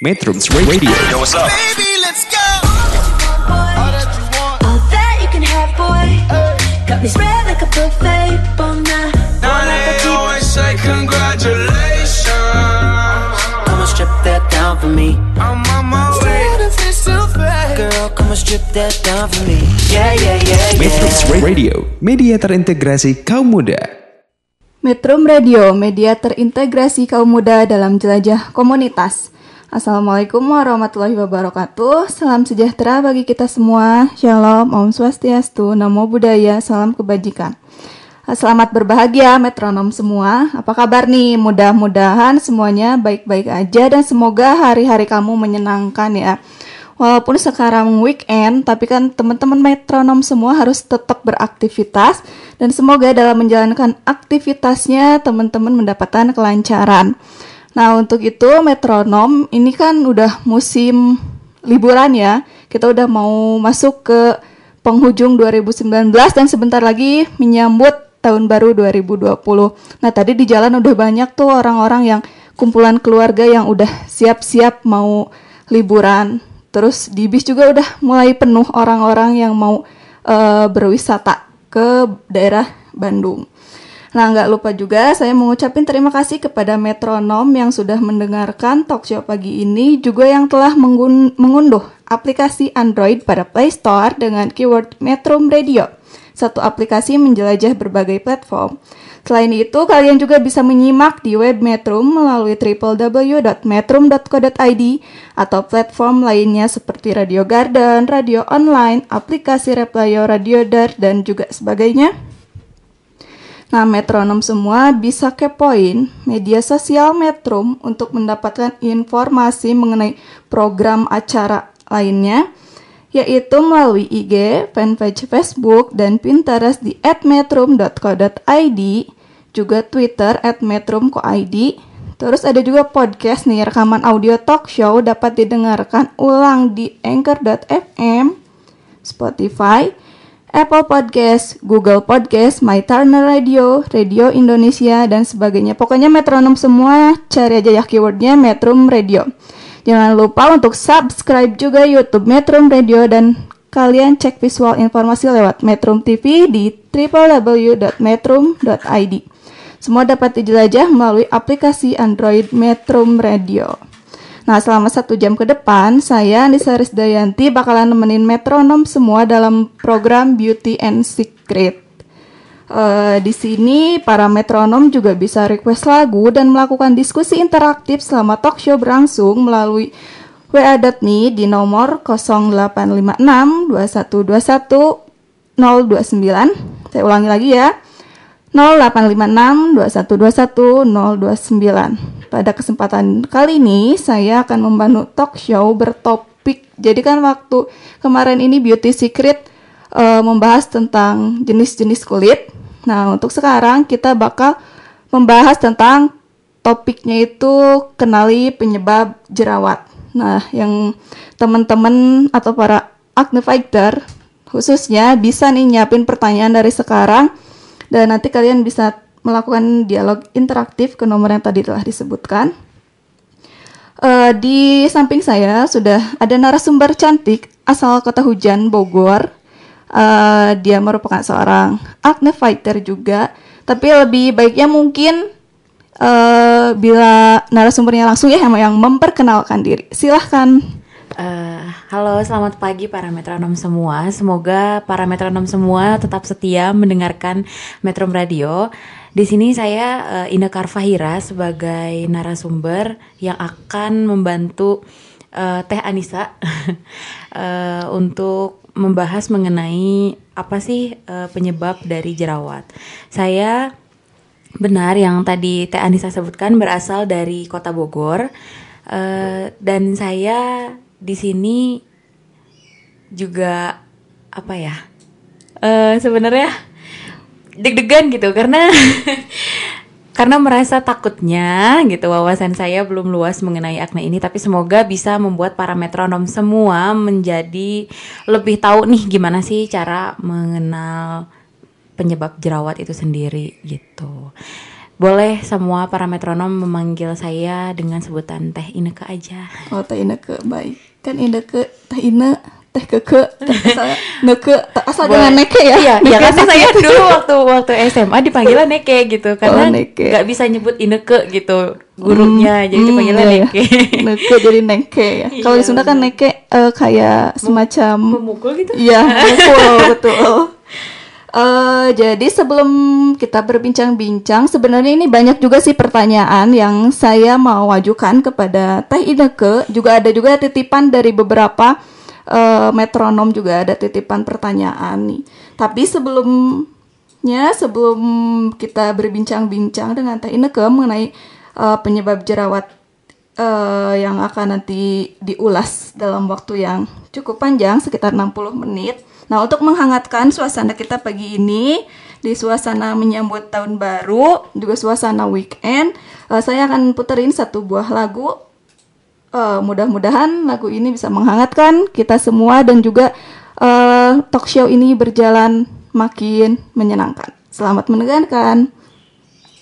Metrums Radio. Yo, what's up? Baby, let's go. All that you can have, boy. Got me spread like a buffet all night. Now they always say congratulations. Come and strip that down for me. I'm on my way. Girl, come and strip that down for me. Yeah, yeah, yeah, Metrums yeah. Radio, media terintegrasi kaum muda. Metrum Radio, media terintegrasi kaum muda dalam jelajah komunitas. Assalamualaikum warahmatullahi wabarakatuh. Salam sejahtera bagi kita semua. Shalom, Om Swastiastu, Namo Buddhaya, salam kebajikan. Selamat berbahagia metronom semua. Apa kabar nih? Mudah-mudahan semuanya baik-baik aja dan semoga hari-hari kamu menyenangkan ya. Walaupun sekarang weekend, tapi kan teman-teman metronom semua harus tetap beraktivitas dan semoga dalam menjalankan aktivitasnya teman-teman mendapatkan kelancaran. Nah, untuk itu metronom ini kan udah musim liburan ya. Kita udah mau masuk ke penghujung 2019 dan sebentar lagi menyambut tahun baru 2020. Nah, tadi di jalan udah banyak tuh orang-orang yang kumpulan keluarga yang udah siap-siap mau liburan. Terus di bis juga udah mulai penuh orang-orang yang mau eh, berwisata ke daerah Bandung. Nah, nggak lupa juga saya mengucapkan terima kasih kepada metronom yang sudah mendengarkan talk show pagi ini, juga yang telah mengun- mengunduh aplikasi Android pada Play Store dengan keyword Metrum Radio. Satu aplikasi menjelajah berbagai platform. Selain itu, kalian juga bisa menyimak di web Metrum melalui www.metrum.co.id atau platform lainnya seperti Radio Garden, Radio Online, aplikasi Replayo, Radio Dar, dan juga sebagainya. Nah, metronom semua bisa kepoin media sosial Metrum untuk mendapatkan informasi mengenai program acara lainnya, yaitu melalui IG, fanpage Facebook, dan Pinterest di @metrum.co.id, juga Twitter @metrum.co.id. Terus ada juga podcast nih, rekaman audio talk show dapat didengarkan ulang di anchor.fm, Spotify, Apple Podcast, Google Podcast, My Turner Radio, Radio Indonesia, dan sebagainya. Pokoknya metronom semua, cari aja ya keywordnya Metrum Radio. Jangan lupa untuk subscribe juga YouTube Metrum Radio dan kalian cek visual informasi lewat Metrum TV di www.metrum.id. Semua dapat dijelajah melalui aplikasi Android Metrum Radio. Nah, selama satu jam ke depan, saya Nisa Dayanti bakalan nemenin metronom semua dalam program Beauty and Secret. Eh, di sini para metronom juga bisa request lagu dan melakukan diskusi interaktif selama talk show berlangsung melalui WA.me di nomor 0856 2121 029. Saya ulangi lagi ya. 0856 2121 029. Pada kesempatan kali ini saya akan membantu talk show bertopik. Jadi kan waktu kemarin ini Beauty Secret eh, membahas tentang jenis-jenis kulit. Nah, untuk sekarang kita bakal membahas tentang topiknya itu kenali penyebab jerawat. Nah, yang teman-teman atau para acne fighter khususnya bisa nih nyiapin pertanyaan dari sekarang dan nanti kalian bisa melakukan dialog interaktif ke nomor yang tadi telah disebutkan. Eh, di samping saya sudah ada narasumber cantik asal kota hujan Bogor. Eh, dia merupakan seorang acne fighter juga, tapi lebih baiknya mungkin eh, bila narasumbernya langsung ya yang, memperkenalkan diri. Silahkan. Eh, halo, selamat pagi para metronom semua. Semoga para metronom semua tetap setia mendengarkan Metrom Radio. Di sini saya eh, Ina Karfahira sebagai narasumber yang akan membantu eh, Teh Anissa eh, untuk membahas mengenai apa sih eh, penyebab dari jerawat. Saya benar yang tadi Teh Anissa sebutkan berasal dari Kota Bogor Eh, dan saya di sini juga apa ya? Eh sebenarnya deg-degan gitu karena karena merasa takutnya gitu wawasan saya belum luas mengenai acne ini tapi semoga bisa membuat para metronom semua menjadi lebih tahu nih gimana sih cara mengenal penyebab jerawat itu sendiri gitu. boleh semua para metronom memanggil saya dengan sebutan Teh Ineke aja. Oh teh Ineke baik. Kan Ineke teh Ine teh keke teh asal neke teh asal Boleh. dengan neke ya. Iya, iya Neke karena sakit. saya dulu waktu waktu SMA dipanggilnya Neke gitu karena Oh, Neke. nggak bisa nyebut Ineke gitu gurunya jadi Hmm, dipanggilnya iya, iya. Neke. Neke jadi neke ya. Kalau di Iya, Sunda kan neke eh, kayak semacam Memukul gitu. Iya, betul, betul. Eh, jadi sebelum kita berbincang-bincang, sebenarnya ini banyak juga sih pertanyaan yang saya mau ajukan kepada Teh Ineke. Juga ada juga titipan dari beberapa eh, metronom juga ada titipan pertanyaan nih. Tapi sebelumnya, sebelum kita berbincang-bincang dengan Teh Ineke mengenai eh, penyebab jerawat eh, yang akan nanti diulas dalam waktu yang cukup panjang sekitar 60 menit. Nah, untuk menghangatkan suasana kita pagi ini di suasana menyambut tahun baru, juga suasana weekend, eh, saya akan puterin satu buah lagu. Eh, mudah-mudahan lagu ini bisa menghangatkan kita semua dan juga eh, talk show ini berjalan makin menyenangkan. Selamat mendengarkan.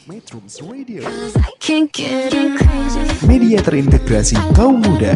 Metrums Radio, I can't get enough. media terintegrasi kaum muda.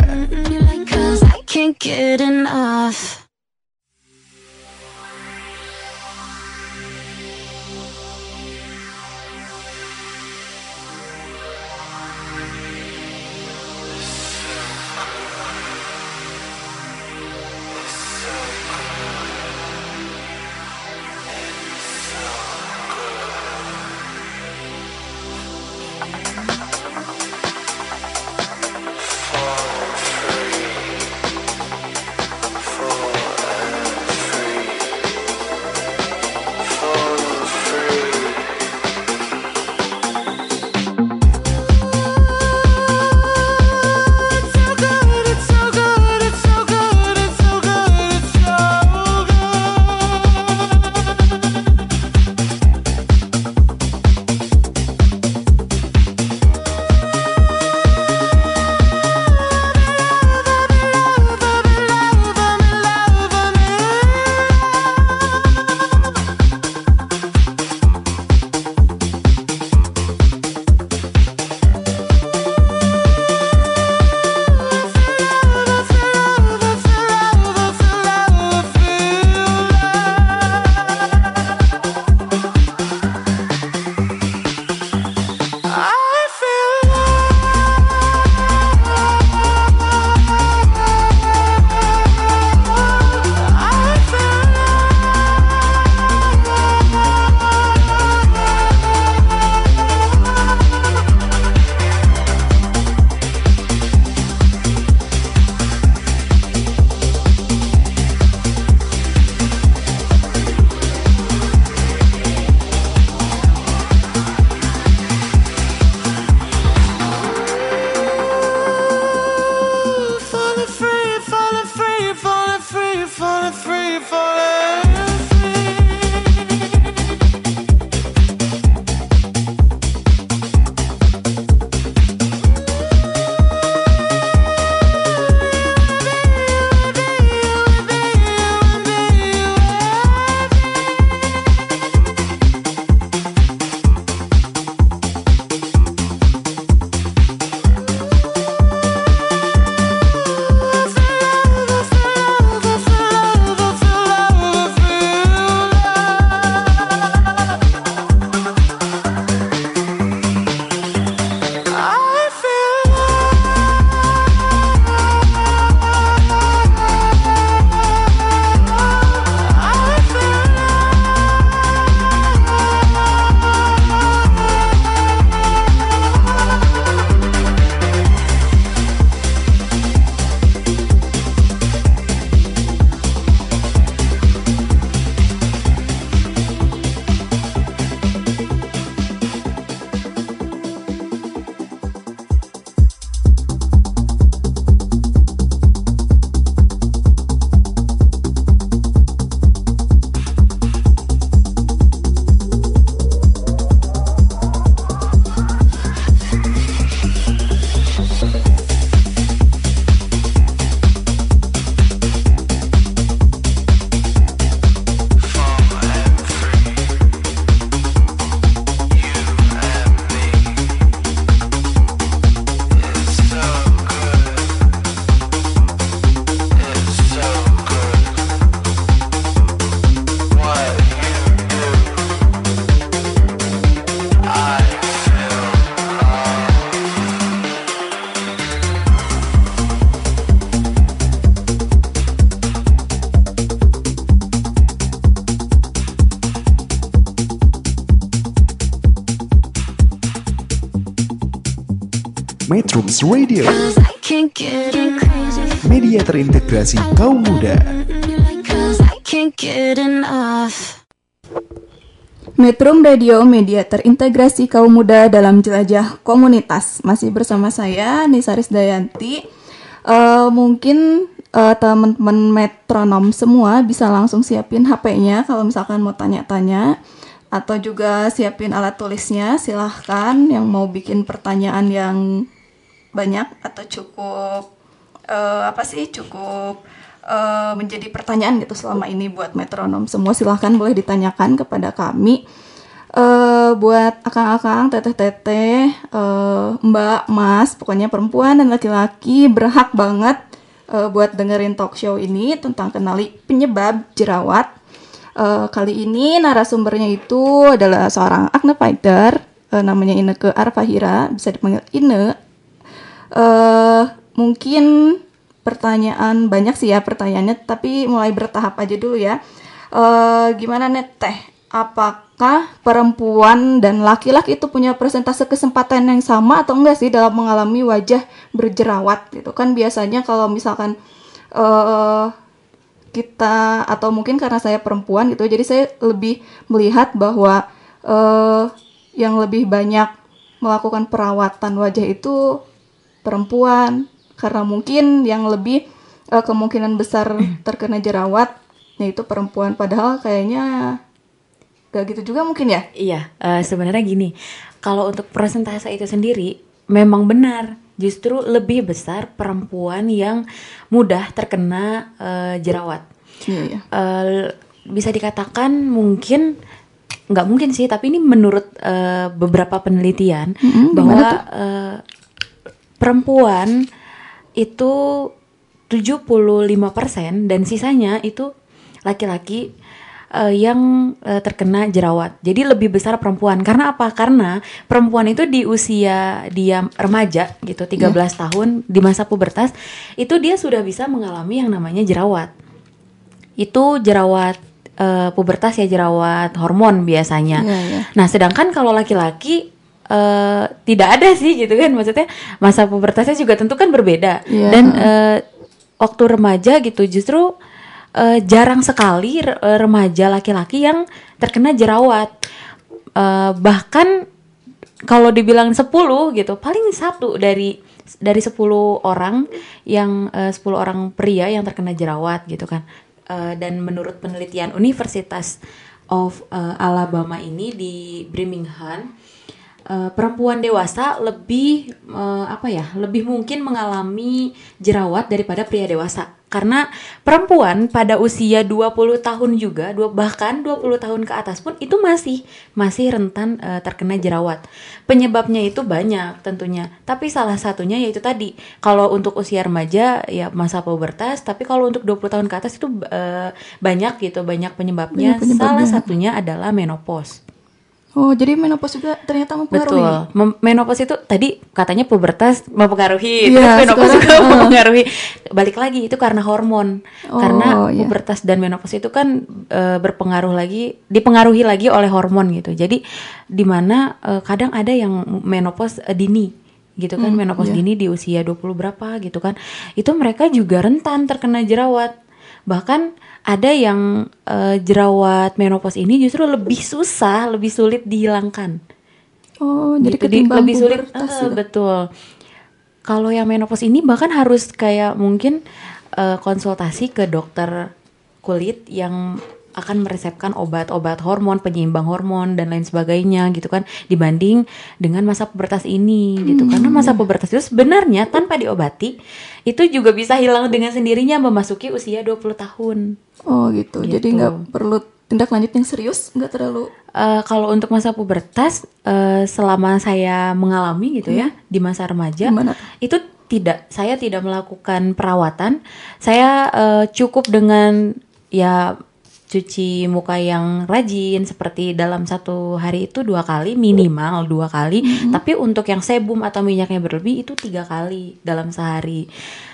Terintegrasi kaum muda. Metrum Radio Media terintegrasi kaum muda dalam jelajah komunitas. Masih bersama saya Nisaris Dayanti. Eh, mungkin eh, teman-teman metronom semua bisa langsung siapin HP-nya kalau misalkan mau tanya-tanya atau juga siapin alat tulisnya. Silahkan yang mau bikin pertanyaan yang banyak atau cukup eh, apa sih cukup eh, menjadi pertanyaan gitu selama ini buat metronom semua silahkan boleh ditanyakan kepada kami eh buat akang-akang, teteh-teteh, eh, mbak, mas, pokoknya perempuan dan laki-laki berhak banget eh, buat dengerin talk show ini tentang kenali penyebab jerawat. Eh, kali ini narasumbernya itu adalah seorang acne fighter, eh, namanya Ineke Arfahira, bisa dipanggil Ine. eh mungkin pertanyaan banyak sih ya pertanyaannya, tapi mulai bertahap aja dulu ya. Eh gimana nih teh? Apakah perempuan dan laki-laki itu punya persentase kesempatan yang sama atau enggak sih dalam mengalami wajah berjerawat gitu kan biasanya kalau misalkan eh kita atau mungkin karena saya perempuan gitu jadi saya lebih melihat bahwa eh yang lebih banyak melakukan perawatan wajah itu perempuan karena mungkin yang lebih eh, kemungkinan besar terkena jerawat yaitu perempuan padahal kayaknya gak gitu juga mungkin ya Iya, eh, sebenarnya gini, kalau untuk persentase itu sendiri memang benar, justru lebih besar perempuan yang mudah terkena eh, jerawat. iya iya Eh, bisa dikatakan mungkin nggak mungkin sih, tapi ini menurut eh, beberapa penelitian Mm-mm, bahwa gimana tuh? eh, perempuan itu 75% dan sisanya itu laki-laki eh, yang eh, terkena jerawat. Jadi lebih besar perempuan. Karena apa? Karena perempuan itu di usia dia remaja gitu, 13 tahun di masa pubertas, itu dia sudah bisa mengalami yang namanya jerawat. Itu jerawat eh, pubertas ya jerawat hormon biasanya. Iya, iya. Nah, sedangkan kalau laki-laki eh, tidak ada sih gitu kan. Maksudnya masa pubertasnya juga tentu kan berbeda. Iya. dan eh, waktu remaja gitu justru eh, jarang sekali re- remaja laki-laki yang terkena jerawat. Eh, bahkan kalau dibilang 10 gitu paling satu dari dari 10 orang yang eh, 10 orang pria yang terkena jerawat gitu kan. Eh, dan menurut penelitian Universitas of eh, Alabama ini di Birmingham eh, perempuan dewasa lebih eh, apa ya lebih mungkin mengalami jerawat daripada pria dewasa. Karena perempuan pada usia 20 tahun juga dua, bahkan 20 tahun ke atas pun itu masih masih rentan eh, terkena jerawat. Penyebabnya itu banyak tentunya. Tapi salah satunya yaitu tadi kalau untuk usia remaja ya masa pubertas tapi kalau untuk 20 tahun ke atas itu eh, banyak gitu banyak penyebabnya, Banyak penyebabnya. salah satunya adalah menopause oh jadi menopause juga ternyata mempengaruhi Betul. Mem- menopause itu tadi katanya pubertas mempengaruhi, Iya, terus menopause sekarang, juga uh. mempengaruhi. Balik lagi itu karena hormon. Oh, karena iya. pubertas dan menopause itu kan e, berpengaruh lagi, dipengaruhi lagi oleh hormon gitu. Jadi di mana e, kadang ada yang menopause e, dini gitu kan, Hmm, menopause iya. dini di usia 20 berapa gitu kan. Itu mereka juga rentan terkena jerawat. Bahkan ada yang e, jerawat menopause ini justru lebih susah, lebih sulit dihilangkan oh jadi gitu, di- ketimbang lebih sulit Eh, gitu. betul kalau yang menopause ini bahkan harus kayak mungkin eh, konsultasi ke dokter kulit yang akan meresepkan obat-obat hormon penyeimbang hormon dan lain sebagainya gitu kan dibanding dengan masa pubertas ini gitu. Karena Hmm. masa pubertas itu sebenarnya tanpa diobati itu juga bisa hilang dengan sendirinya memasuki usia 20 tahun. Oh gitu, jadi Gitu. nggak perlu tindak lanjut yang serius? Nggak terlalu? Eh, kalau untuk masa pubertas, eh, selama saya mengalami gitu ya di masa remaja, Gimana itu tidak, saya tidak melakukan perawatan. Saya eh, cukup dengan ya cuci muka yang rajin seperti dalam satu hari itu dua kali minimal dua kali. Tapi untuk yang sebum atau minyaknya berlebih itu tiga kali dalam sehari.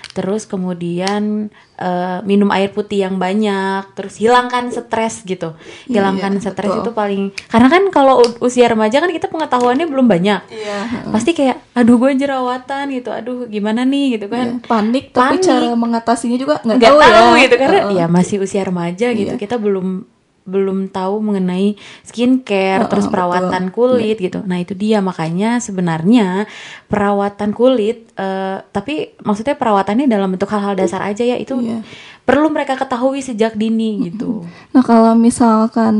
Terus kemudian eh, minum air putih yang banyak, terus hilangkan stres gitu. Hilangkan Iya, stres betul. itu paling karena kan kalau usia remaja kan kita pengetahuannya belum banyak. Iya. Pasti kayak aduh gue jerawatan gitu, aduh gimana nih gitu kan. panik tapi Panik. cara mengatasinya juga nggak tahu, tahu, ya gitu karena Heeh. ya masih usia remaja gitu Iya. kita belum belum tahu mengenai skincare Heeh, terus betul. perawatan kulit gitu nah itu dia makanya sebenarnya perawatan kulit eh, tapi maksudnya perawatannya dalam bentuk hal-hal dasar aja ya itu Iya. perlu mereka ketahui sejak dini gitu Nah kalau misalkan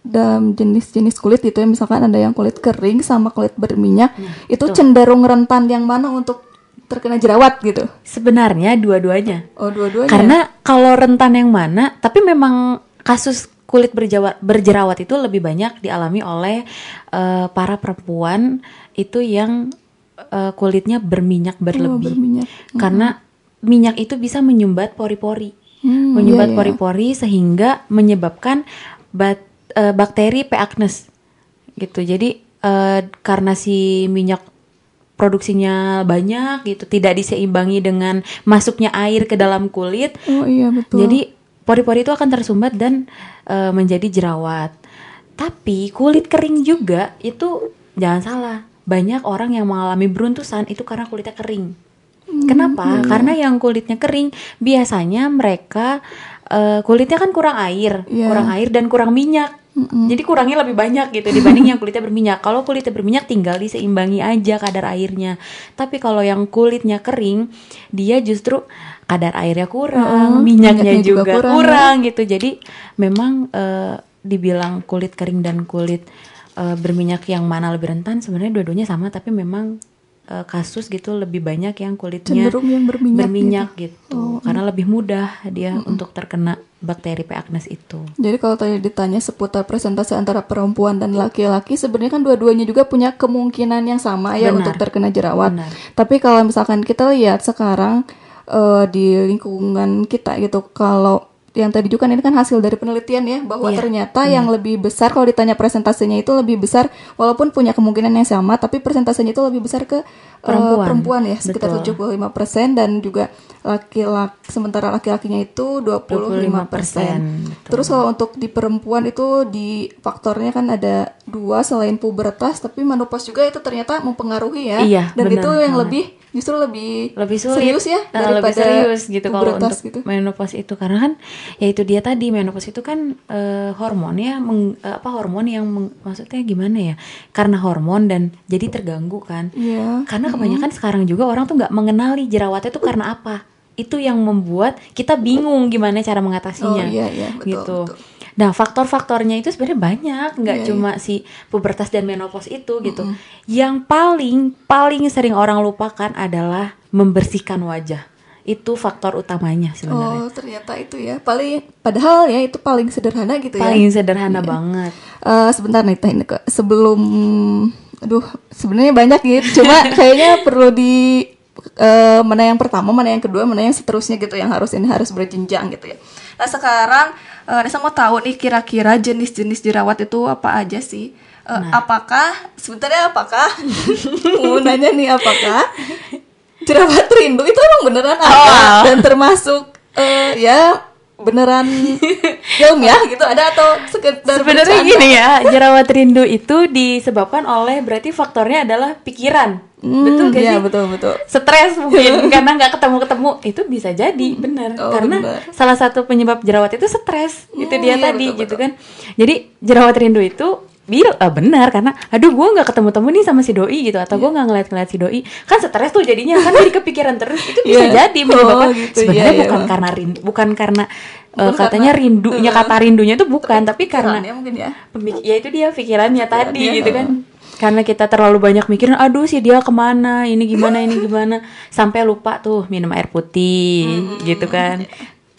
dalam jenis-jenis kulit itu ya misalkan ada yang kulit kering sama kulit berminyak itu betul. cenderung rentan yang mana untuk terkena jerawat gitu? sebenarnya dua-duanya Oh dua-duanya. Karena kalau rentan yang mana, tapi memang kasus kulit berjerawat, berjerawat itu lebih banyak dialami oleh eh, para perempuan itu yang eh, kulitnya berminyak berlebih. Oh, berminyak. Karena minyak itu bisa menyumbat pori-pori. Hmm, menyumbat iya, iya. pori-pori sehingga menyebabkan bat- eh, bakteri P. acnes. Gitu. Jadi eh, karena si minyak produksinya banyak gitu, tidak diseimbangi dengan masuknya air ke dalam kulit, Oh iya betul. jadi pori-pori itu akan tersumbat dan eh, menjadi jerawat. Tapi kulit kering juga itu jangan salah. Banyak orang yang mengalami beruntusan itu karena kulitnya kering. Hmm, Kenapa? iya. Karena yang kulitnya kering biasanya mereka eh, kulitnya kan kurang air, Iya. kurang air dan kurang minyak. Jadi kurangnya lebih banyak gitu dibanding yang kulitnya berminyak. Kalau kulitnya berminyak tinggal diseimbangi aja kadar airnya. Tapi kalau yang kulitnya kering, dia justru kadar airnya kurang, Heeh, minyaknya, minyaknya juga juga, kurang, kurang, gitu. Jadi memang eh, dibilang kulit kering dan kulit eh, berminyak yang mana lebih rentan sebenarnya dua-duanya sama tapi memang eh, kasus gitu lebih banyak yang kulitnya Cenderung yang berminyak berminyak gitu. Oh, Karena lebih mudah dia untuk terkena bakteri P. acnes itu. Jadi kalau tadi ditanya seputar presentasi antara perempuan dan laki-laki, sebenarnya kan dua-duanya juga punya kemungkinan yang sama ya Benar. untuk terkena jerawat. Benar. Tapi kalau misalkan kita lihat sekarang eh, di lingkungan kita gitu, kalau yang tadi juga kan ini kan hasil dari penelitian ya bahwa Iya, ternyata yang lebih besar kalau ditanya presentasinya itu lebih besar walaupun punya kemungkinan yang sama tapi presentasinya itu lebih besar ke eh, Perempuan. perempuan ya sekitar Betul. 75% dan juga laki-laki sementara laki-lakinya itu 25%. 25%, Terus kalau untuk di perempuan itu di faktornya kan ada dua selain pubertas tapi menopause juga itu ternyata mempengaruhi ya. Iya, Dan benar itu yang lebih justru lebih lebih sulit serius ya Nah, daripada lebih serius gitu kalau untuk gitu. menopause itu karena kan ya itu dia tadi menopause itu kan eh, hormon ya meng- eh, apa hormon yang meng- maksudnya gimana ya karena hormon dan jadi terganggu kan Iya. karena kebanyakan sekarang juga orang tuh nggak mengenali jerawatnya itu karena apa itu yang membuat kita bingung gimana cara mengatasinya Oh, iya, iya, betul, gitu betul. Nah, faktor-faktornya itu sebenarnya banyak, nggak Iya, cuma si pubertas dan menopause itu gitu. Yang paling paling sering orang lupakan adalah membersihkan wajah. Itu faktor utamanya sebenarnya. Oh, ternyata itu ya. Paling padahal ya itu paling sederhana gitu ya. paling sederhana banget. Eh, sebentar nih Teh sebelum aduh sebenarnya banyak gitu cuma kayaknya perlu di eh, mana yang pertama mana yang kedua mana yang seterusnya gitu yang harus ini harus berjenjang gitu ya. Nah sekarang eh, Nesa mau tahu nih kira-kira jenis-jenis jerawat itu apa aja sih? Eh, apakah sebenarnya apakah? Mau nanya nih apakah jerawat rindu itu emang beneran ada? Dan termasuk eh, ya beneran ilmiah gitu ada atau sekedar Sebenarnya bercanda? gini ya, jerawat rindu itu disebabkan oleh berarti faktornya adalah pikiran. Hmm, betul gak iya, sih? betul betul. Stres mungkin karena nggak ketemu-ketemu itu bisa jadi benar Oh, karena benar. salah satu penyebab jerawat itu stres itu Hmm, dia iya, tadi betul, gitu betul. kan jadi jerawat rindu itu bil eh, benar karena aduh gue nggak ketemu-temu nih sama si doi gitu atau Iya. gue nggak ngeliat-ngeliat si doi. Kan stres tuh jadinya kan jadi kepikiran terus. Itu bisa Iya. jadi menyebabkan Oh, gitu, sebenarnya iya, iya. bukan karena rindu bukan karena Bukan katanya karena- rindunya eh, kata rindunya itu bukan tapi karena Pikirannya mungkin ya. Pemik- ya itu dia pikirannya tadi Pikirannya, gitu kan. Karena kita terlalu banyak mikirin aduh sih dia ke mana ini gimana ini gimana. Sampai lupa tuh minum air putih gitu kan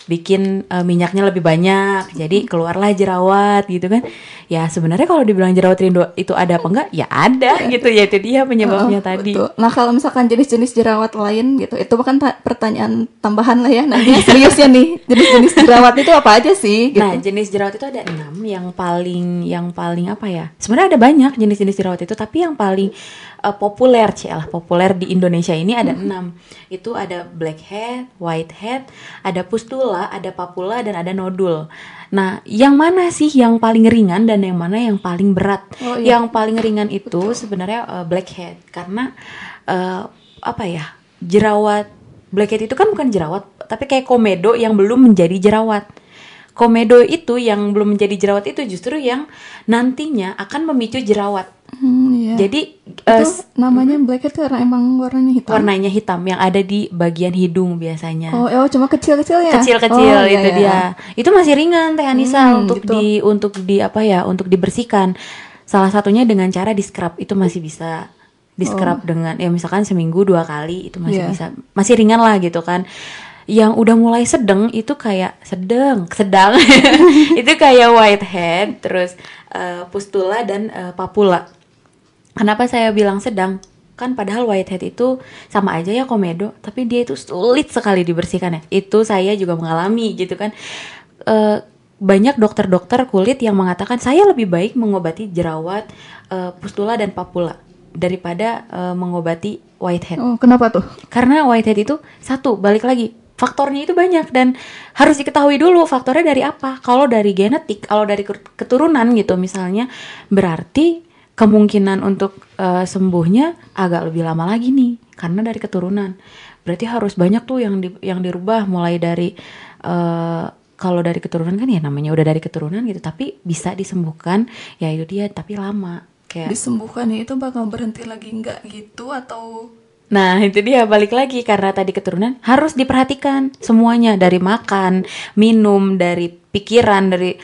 bikin eh, minyaknya lebih banyak jadi keluarlah jerawat gitu kan ya sebenarnya kalau dibilang jerawat rindu itu ada apa enggak ya ada gitu ya itu dia penyebabnya Oh, tadi betul. Nah kalau misalkan jenis-jenis jerawat lain gitu, itu bukan ta- pertanyaan tambahan lah ya. Nanti seriusnya nih, jenis-jenis jerawat itu apa aja sih? Gitu. Nah, jenis jerawat itu ada enam yang paling yang paling apa ya? Sebenarnya ada banyak jenis-jenis jerawat itu, tapi yang paling eh, populer lah populer di Indonesia ini ada enam itu ada blackhead, whitehead, ada pustula, ada papula dan ada nodul. Nah, yang mana sih yang paling ringan dan yang mana yang paling berat? Oh, iya. Yang paling ringan itu sebenarnya eh, blackhead karena eh, apa ya jerawat blackhead itu kan bukan jerawat tapi kayak komedo yang belum menjadi jerawat. Komedo itu yang belum menjadi jerawat itu justru yang nantinya akan memicu jerawat. Hmm, iya. Jadi itu namanya blackhead karena emang warnanya hitam. warnanya hitam yang ada di bagian hidung biasanya. Oh, oh cuma kecil-kecil ya? Kecil-kecil Oh, iya, itu iya. dia. Itu masih ringan Teh Anissa Hmm, untuk gitu. di untuk di apa ya? Untuk dibersihkan. Salah satunya dengan cara di scrub itu masih bisa di scrub dengan ya misalkan seminggu dua kali itu masih Oh. Iya. bisa masih ringan lah gitu kan. Yang udah mulai sedang itu kayak sedang, sedang. itu kayak whitehead, terus eh, pustula dan eh, papula. Kenapa saya bilang sedang? Kan padahal whitehead itu sama aja ya komedo, tapi dia itu sulit sekali dibersihkan ya. Itu saya juga mengalami gitu kan. Eh, banyak dokter-dokter kulit yang mengatakan saya lebih baik mengobati jerawat, eh, pustula dan papula daripada eh, mengobati whitehead. Oh, kenapa tuh? Karena whitehead itu satu, balik lagi faktornya itu banyak dan harus diketahui dulu faktornya dari apa. Kalau dari genetik, kalau dari ket- keturunan gitu misalnya, berarti kemungkinan untuk eh, sembuhnya agak lebih lama lagi nih karena dari keturunan. Berarti harus banyak tuh yang di- yang dirubah mulai dari eh, kalau dari keturunan kan ya namanya udah dari keturunan gitu, tapi bisa disembuhkan ya itu dia tapi lama kayak Disembuhkannya itu bakal berhenti lagi nggak gitu atau Nah, itu dia balik lagi karena tadi keturunan harus diperhatikan semuanya dari makan, minum, dari pikiran, dari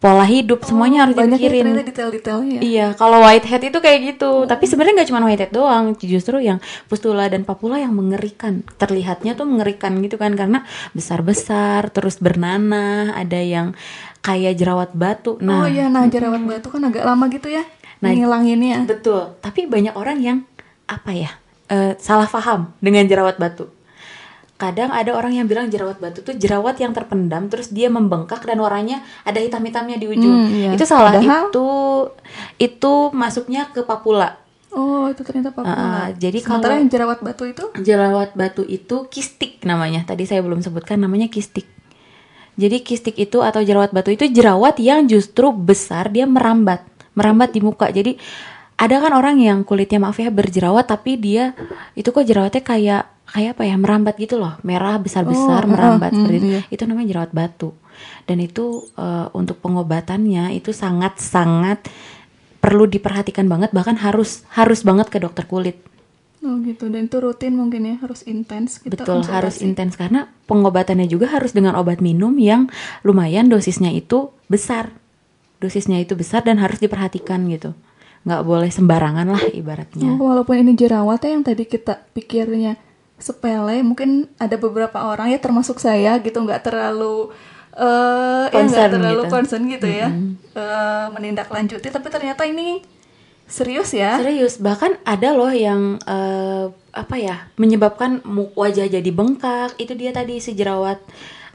pola hidup semuanya harus Oh, banyak ya dipikirin. detail-detailnya ya? Iya, kalau whitehead itu kayak gitu. Tapi sebenarnya nggak cuma whitehead doang, justru yang pustula dan papula yang mengerikan. Terlihatnya tuh mengerikan gitu kan karena besar-besar, terus bernanah, ada yang kayak jerawat batu. Nah, oh iya, nah jerawat batu kan agak lama gitu ya Nah, ngilanginnya. Betul, tapi banyak orang yang apa ya eh, salah paham dengan jerawat batu. Kadang ada orang yang bilang jerawat batu tuh jerawat yang terpendam terus dia membengkak dan warnanya ada hitam-hitamnya di ujung. Hmm, iya. Itu salah. Padahal- Itu itu masuknya ke papula. Oh, itu ternyata papua. Ah, jadi Sementara kalau- yang jerawat batu itu Jerawat batu itu kistik namanya. Tadi saya belum sebutkan namanya kistik. Jadi kistik itu atau jerawat batu itu jerawat yang justru besar dia merambat, merambat di muka. Jadi ada kan orang yang kulitnya maaf ya berjerawat tapi dia itu kok jerawatnya kayak kayak apa ya merambat gitu loh, merah besar-besar Oh, merambat uh, uh, seperti itu. iya. Itu namanya jerawat batu. Dan itu eh, untuk pengobatannya itu sangat-sangat perlu diperhatikan banget bahkan harus harus banget ke dokter kulit. Oh gitu dan itu rutin mungkin ya harus intens kita Betul, konsultasi. harus intens karena pengobatannya juga harus dengan obat minum yang lumayan dosisnya itu besar. Dosisnya itu besar dan harus diperhatikan gitu. Nggak boleh sembarangan lah ibaratnya. Walaupun ini jerawat ya yang tadi kita pikirnya sepele, mungkin ada beberapa orang ya termasuk saya gitu nggak terlalu eh ya nggak Concern terlalu gitu. concern gitu ya eh, menindaklanjuti tapi ternyata ini serius ya. Serius, bahkan ada loh yang eh, apa ya menyebabkan wajah jadi bengkak. Itu dia tadi si jerawat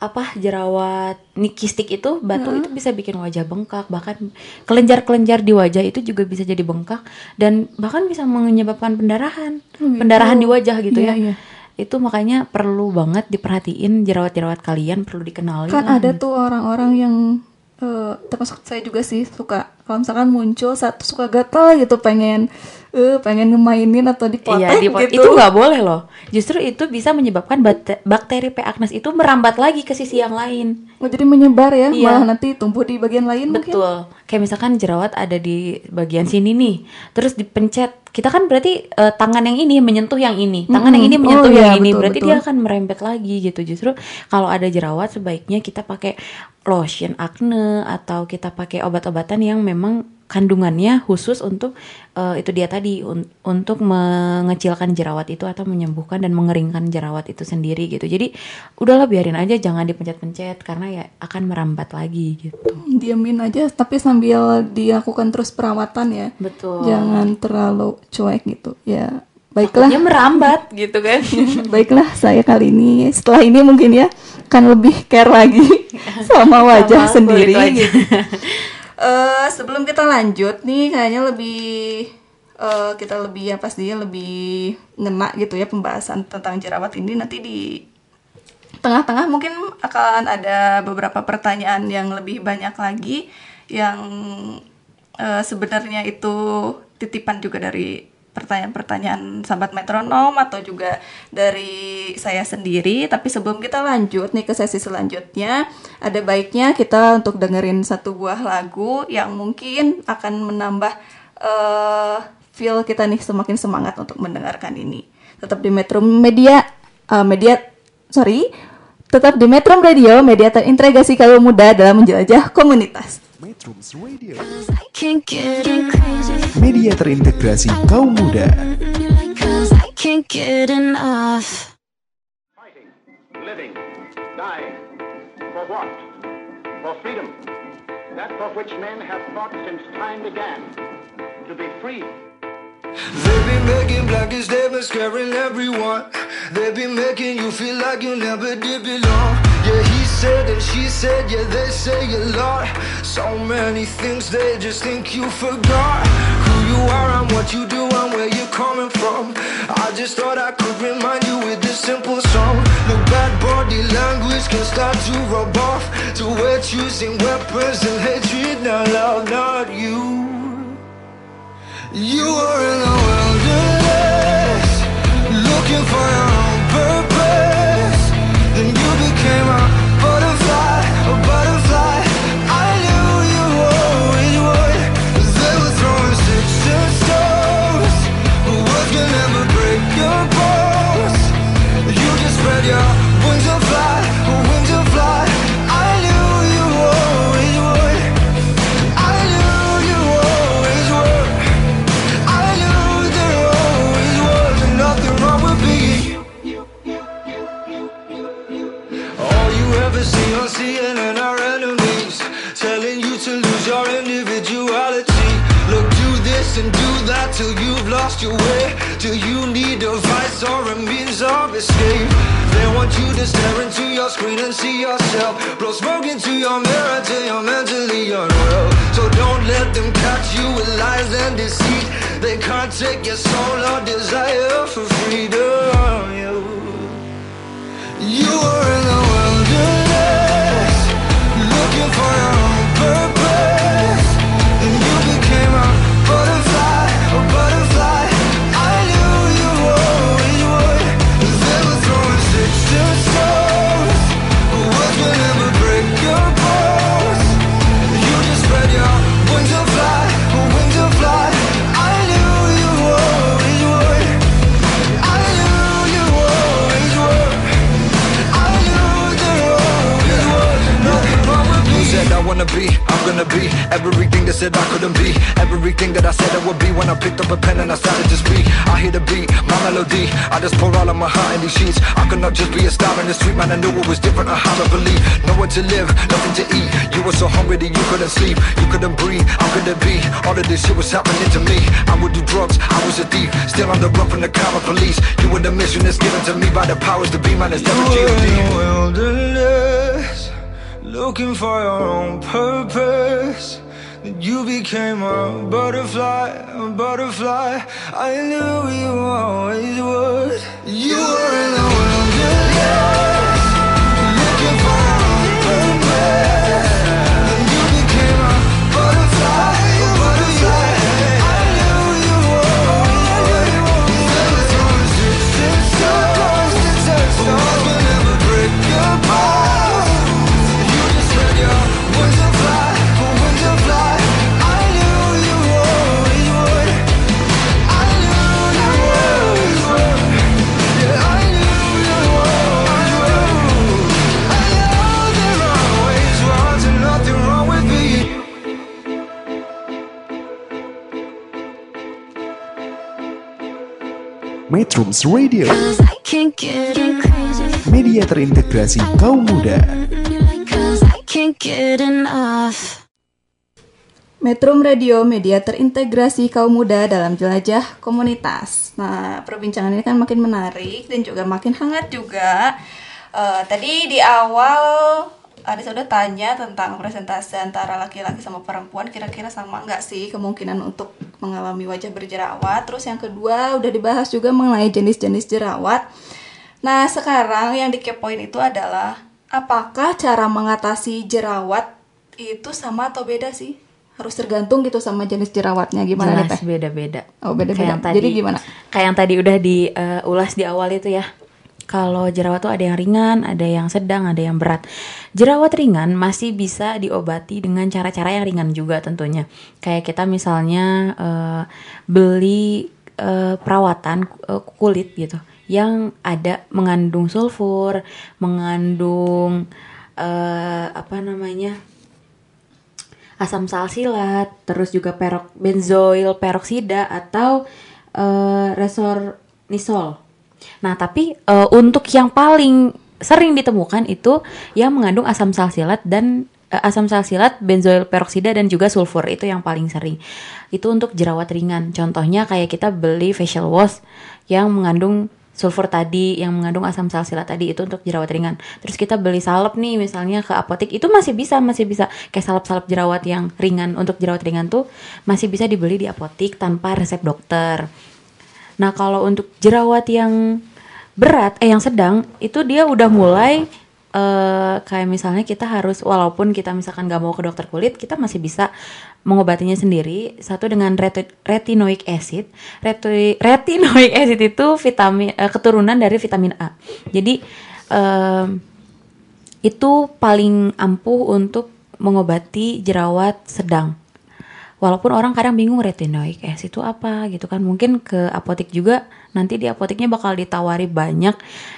apa jerawat nikistik itu batu itu bisa bikin wajah bengkak bahkan kelenjar-kelenjar di wajah itu juga bisa jadi bengkak dan bahkan bisa menyebabkan pendarahan Oh, gitu. pendarahan di wajah gitu Iya, ya iya. itu makanya perlu banget diperhatiin jerawat-jerawat kalian perlu dikenali Kan lah. ada tuh orang-orang yang eh, termasuk saya juga sih suka kalau misalkan muncul satu suka gatal gitu pengen eh pengen ngemainin atau dipotek Iya, di gitu. itu nggak boleh loh. Justru itu bisa menyebabkan bakteri P. acnes itu merambat lagi ke sisi yang lain. Oh, jadi menyebar ya, Iya. malah nanti tumbuh di bagian lain mungkin. Betul. Kayak misalkan jerawat ada di bagian sini nih, terus dipencet. Kita kan berarti eh, tangan yang ini menyentuh yang ini, tangan yang ini menyentuh Oh, yang iya, ini, betul, berarti betul. dia akan merembet lagi gitu. Justru kalau ada jerawat sebaiknya kita pakai lotion acne atau kita pakai obat-obatan yang memang kandungannya khusus untuk eh, itu dia tadi un- untuk mengecilkan jerawat itu atau menyembuhkan dan mengeringkan jerawat itu sendiri gitu. Jadi udahlah biarin aja jangan dipencet-pencet karena ya akan merambat lagi gitu. Diamin aja, tapi sambil dilakukan terus perawatan ya. Betul. Jangan terlalu cuek gitu. Ya, baiklah. Takutnya merambat gitu kan. Baiklah, saya kali ini setelah ini mungkin ya akan lebih care lagi sama wajah Sama sendiri gitu. Eh, sebelum kita lanjut nih kayaknya lebih eh, kita lebih ya pastinya lebih ngena gitu ya pembahasan tentang jerawat ini. Nanti di tengah-tengah mungkin akan ada beberapa pertanyaan yang lebih banyak lagi yang eh, sebenarnya itu titipan juga dari pertanyaan-pertanyaan sahabat metronom atau juga dari saya sendiri. Tapi sebelum kita lanjut nih ke sesi selanjutnya ada baiknya kita untuk dengerin satu buah lagu yang mungkin akan menambah eh, feel kita nih semakin semangat untuk mendengarkan ini. Tetap di Metro Media eh, media sorry. Tetap di Metro Radio media terintegrasi kaum muda dalam menjelajah komunitas Metrums Radio, I can't get crazy. media terintegrasi kaum muda. I can't get enough. Fighting, living, dying. For what? For freedom. That for which men have fought since time began. To be free. They be making blackest statements, scaring everyone. They be making you feel like you never did belong. Yeah, he said and she said, yeah, they say a lot. So many things they just think you forgot. Who you are and what you do and where you're coming from. I just thought I could remind you with this simple song. The bad body language can start to rub off. To we're choosing weapons and hatred, now love, not you. You were in stare into your screen and see yourself. Blow smoke into your mirror till you're mentally unwell. So don't let them catch you with lies and deceit. They can't take your soul or desire for freedom. You, you were in the wilderness Looking for your own purpose gonna be everything that said I couldn't be. Everything that I said I would be when I picked up a pen and I started to speak. I hear the beat, my melody. I just pour all of my heart in these sheets. I could not just be a star in the street, man. I knew it was different. I had to believe. Nowhere to live, nothing to eat. You were so hungry that you couldn't sleep. You couldn't breathe. How could it be? All of this shit was happening to me. I would do drugs. I was a thief. Still on the run from the common police. You were the mission that's given to me by the powers to be, man. It's never G.O.D. wilderness, looking for your own purpose. Then you became a butterfly, a butterfly. I knew you Metrums Radio, media terintegrasi kaum muda. Metrum Radio, media terintegrasi kaum muda dalam jelajah komunitas. Nah, perbincangan ini kan makin menarik dan juga makin hangat juga. Eh, tadi di awal ada sudah tanya tentang presentasi antara laki-laki sama perempuan, kira-kira sama nggak sih kemungkinan untuk mengalami wajah berjerawat. Terus yang kedua udah dibahas juga mengenai jenis-jenis jerawat. Nah, sekarang yang dikepoin itu adalah apakah cara mengatasi jerawat itu sama atau beda sih? Harus tergantung gitu sama jenis jerawatnya gimana nih, Jelas Teh? beda-beda. Oh, beda-beda. Tadi, Jadi gimana? Kayak yang tadi udah diulas di awal itu ya. Kalau jerawat tuh ada yang ringan, ada yang sedang, ada yang berat. Jerawat ringan masih bisa diobati dengan cara-cara yang ringan juga tentunya. Kayak kita misalnya eh, beli eh, perawatan eh, kulit gitu yang ada mengandung sulfur, mengandung eh, apa namanya? asam salsilat, terus juga perok benzoil peroksida atau eh, resornisol. Nah, tapi eh, untuk yang paling sering ditemukan itu yang mengandung asam salsilat dan eh, asam salsilat, benzoil peroksida dan juga sulfur itu yang paling sering. Itu untuk jerawat ringan. Contohnya kayak kita beli facial wash yang mengandung sulfur tadi yang mengandung asam salsilat tadi itu untuk jerawat ringan. Terus kita beli salep nih misalnya ke apotek itu masih bisa masih bisa kayak salep-salep jerawat yang ringan untuk jerawat ringan tuh masih bisa dibeli di apotek tanpa resep dokter. Nah, kalau untuk jerawat yang berat eh yang sedang itu dia udah mulai eh kayak misalnya kita harus walaupun kita misalkan gak mau ke dokter kulit, kita masih bisa mengobatinya sendiri. Satu dengan reti- retinoic acid. Reti- retinoic acid itu vitamin eh, keturunan dari vitamin A. Jadi em, itu paling ampuh untuk mengobati jerawat sedang. Walaupun orang kadang bingung retinoic acid itu apa gitu kan. Mungkin ke apotek juga nanti di apoteknya bakal ditawari banyak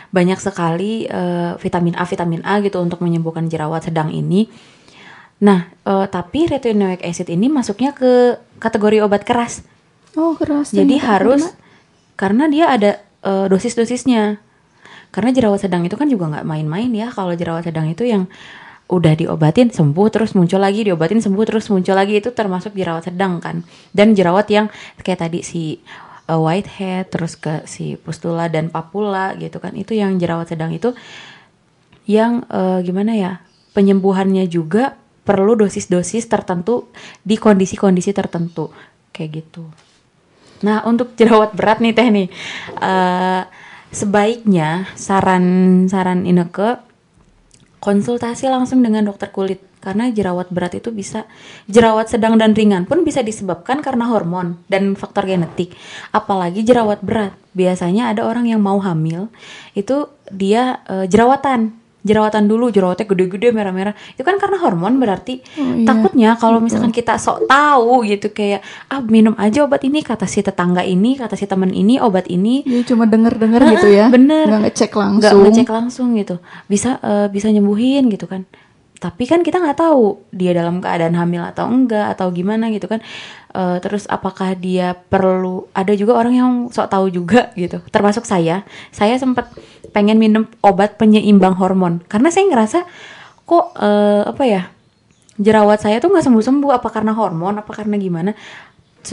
banyak sekali eh, vitamin A vitamin A gitu untuk menyembuhkan jerawat sedang ini. Nah, eh, tapi retinoic acid ini masuknya ke kategori obat keras. Oh, keras. Jadi harus Gimana? karena dia ada eh, dosis-dosisnya. Karena jerawat sedang itu kan juga nggak main-main ya. Kalau jerawat sedang itu yang udah diobatin sembuh terus muncul lagi, diobatin sembuh terus muncul lagi itu termasuk jerawat sedang kan. Dan jerawat yang kayak tadi si eh, whitehead terus ke si pustula dan papula gitu kan. Itu yang jerawat sedang itu yang eh, gimana ya? Penyembuhannya juga perlu dosis-dosis tertentu di kondisi-kondisi tertentu kayak gitu. Nah, untuk jerawat berat nih Teh nih. eh, sebaiknya saran-saran Ineke konsultasi langsung dengan dokter kulit karena jerawat berat itu bisa jerawat sedang dan ringan pun bisa disebabkan karena hormon dan faktor genetik. Apalagi jerawat berat. Biasanya ada orang yang mau hamil itu dia eh, jerawatan jerawatan dulu jerawatnya gede-gede merah-merah itu kan karena hormon berarti Oh, iya. takutnya kalau misalkan kita sok tahu gitu kayak ah minum aja obat ini kata si tetangga ini kata si teman ini obat ini Jadi cuma denger-denger Ah, gitu ya. bener. Nggak ngecek langsung. nggak ngecek langsung gitu bisa eh, bisa nyembuhin gitu kan tapi kan kita nggak tahu dia dalam keadaan hamil atau enggak atau gimana gitu kan. Eh, terus apakah dia perlu ada juga orang yang sok tahu juga gitu. Termasuk saya. Saya sempat pengen minum obat penyeimbang hormon. Karena saya ngerasa kok eh, apa ya jerawat saya tuh nggak sembuh sembuh apa karena hormon apa karena gimana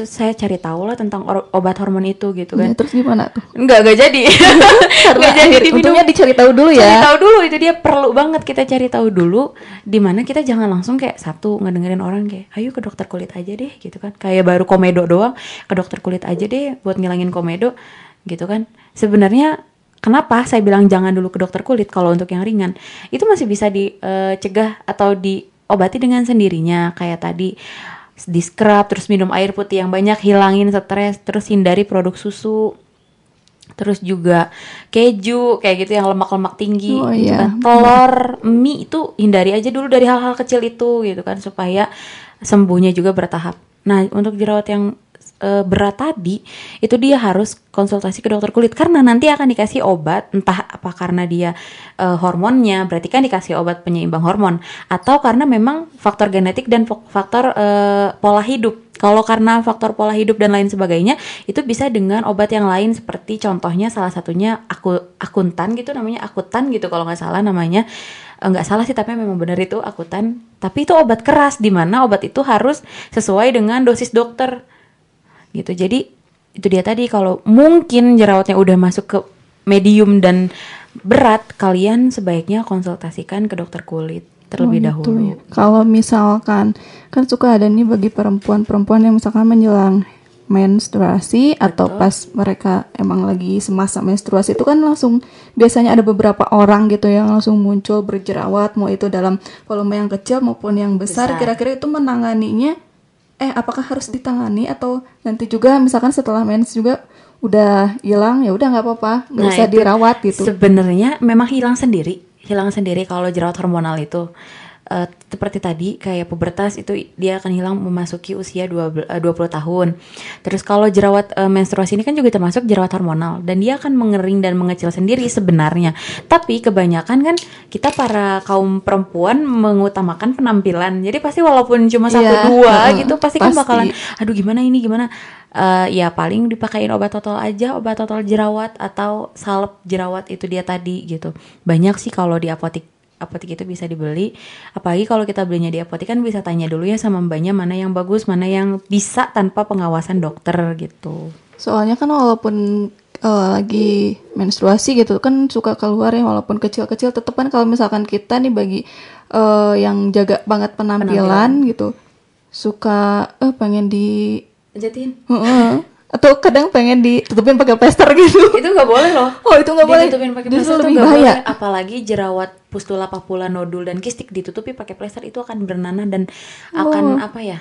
saya cari tahu lah tentang obat hormon itu gitu Ya, kan terus gimana tuh? Enggak, enggak jadi. Enggak jadi diminum. untungnya dicari tahu dulu Cari ya. tahu dulu itu dia perlu banget kita cari tahu dulu di mana kita jangan langsung kayak satu ngedengerin orang kayak ayo ke dokter kulit aja deh gitu kan. Kayak baru komedo doang ke dokter kulit aja deh buat ngilangin komedo gitu kan. Sebenarnya kenapa saya bilang jangan dulu ke dokter kulit kalau untuk yang ringan itu masih bisa dicegah atau diobati dengan sendirinya kayak tadi di scrub terus minum air putih yang banyak hilangin stres terus hindari produk susu. Terus juga keju kayak gitu yang lemak-lemak tinggi Oh, gitu iya. kan. Telur mie itu hindari aja dulu dari hal-hal kecil itu gitu kan supaya sembuhnya juga bertahap. Nah untuk jerawat yang e, berat tadi itu dia harus konsultasi ke dokter kulit. Karena nanti akan dikasih obat entah apa karena dia e, hormonnya berarti kan dikasih obat penyeimbang hormon. Atau karena memang faktor genetik dan fak- faktor e, pola hidup. Kalau karena faktor pola hidup dan lain sebagainya itu bisa dengan obat yang lain seperti contohnya salah satunya aku akuntan gitu namanya akutan gitu kalau nggak salah namanya. Nggak salah sih tapi memang benar itu akutan. Tapi itu obat keras di mana obat itu harus sesuai dengan dosis dokter gitu jadi itu dia tadi kalau mungkin jerawatnya udah masuk ke medium dan berat kalian sebaiknya konsultasikan ke dokter kulit terlebih Oh, gitu. dahulu Kalau misalkan kan suka ada nih bagi perempuan-perempuan yang misalkan menjelang menstruasi atau pas mereka emang lagi semasa menstruasi itu kan langsung biasanya ada beberapa orang gitu yang langsung muncul berjerawat mau itu dalam volume yang kecil maupun yang Besar. kira-kira itu menanganinya eh apakah harus ditangani atau nanti juga misalkan setelah mens juga udah hilang ya udah nggak apa-apa nggak Nah, usah itu dirawat gitu Sebenarnya memang hilang sendiri, hilang sendiri kalau jerawat hormonal itu. Eh, seperti tadi kayak pubertas itu dia akan hilang memasuki usia 20, eh, 20 tahun. Terus kalau jerawat eh, menstruasi ini kan juga termasuk jerawat hormonal dan dia akan mengering dan mengecil sendiri sebenarnya. Tapi kebanyakan kan kita para kaum perempuan mengutamakan penampilan. Jadi pasti walaupun cuma satu Iya, dua gitu pasti, kan pasti. bakalan aduh gimana ini gimana Eh, ya paling dipakein obat total aja obat total jerawat atau salep jerawat itu dia tadi gitu banyak sih kalau di apotik apotik itu bisa dibeli apalagi kalau kita belinya di apotik kan bisa tanya dulu ya sama mbaknya mana yang bagus mana yang bisa tanpa pengawasan dokter gitu Soalnya kan walaupun eh, lagi menstruasi gitu kan suka keluar ya walaupun kecil-kecil tetep kan kalau misalkan kita nih bagi eh, yang jaga banget penampilan, gitu suka eh pengen di jatin atau kadang pengen ditutupin pakai plester gitu. itu nggak boleh loh Oh, itu nggak boleh. ditutupin pakai plester tuh lebih bahaya. boleh. apalagi jerawat pustula papula nodul dan kistik ditutupi pakai plester itu akan bernanah dan akan apa ya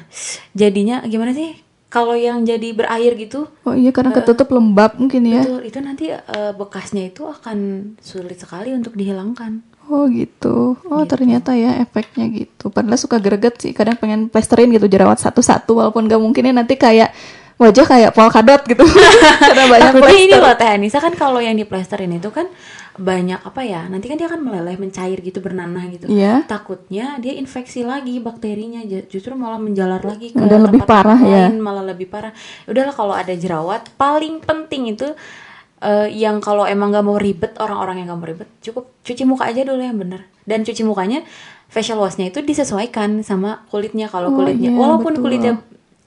jadinya gimana sih kalau yang jadi berair gitu Oh iya karena ketutup lembab mungkin ya. Betul, itu nanti eh, bekasnya itu akan sulit sekali untuk dihilangkan. Oh gitu. Oh ternyata ya efeknya gitu. Padahal suka greget sih. Kadang pengen plesterin gitu jerawat satu-satu walaupun gak mungkin ya nanti kayak wajah kayak polkadot gitu. Karena banyak Takutnya ini plester. loh Teh Anissa kan kalau yang diplesterin itu kan banyak apa ya? Nanti kan dia akan meleleh, mencair gitu, bernanah gitu. Iya. Takutnya dia infeksi lagi bakterinya, ju- justru malah menjalar lagi ke Udah lebih tempat parah ya. lain, malah lebih parah. Udahlah kalau ada jerawat, paling penting itu eh, yang kalau emang nggak mau ribet orang-orang yang nggak mau ribet cukup cuci muka aja dulu yang bener dan cuci mukanya facial washnya itu disesuaikan sama kulitnya kalau Oh, kulitnya iya, walaupun betul. kulitnya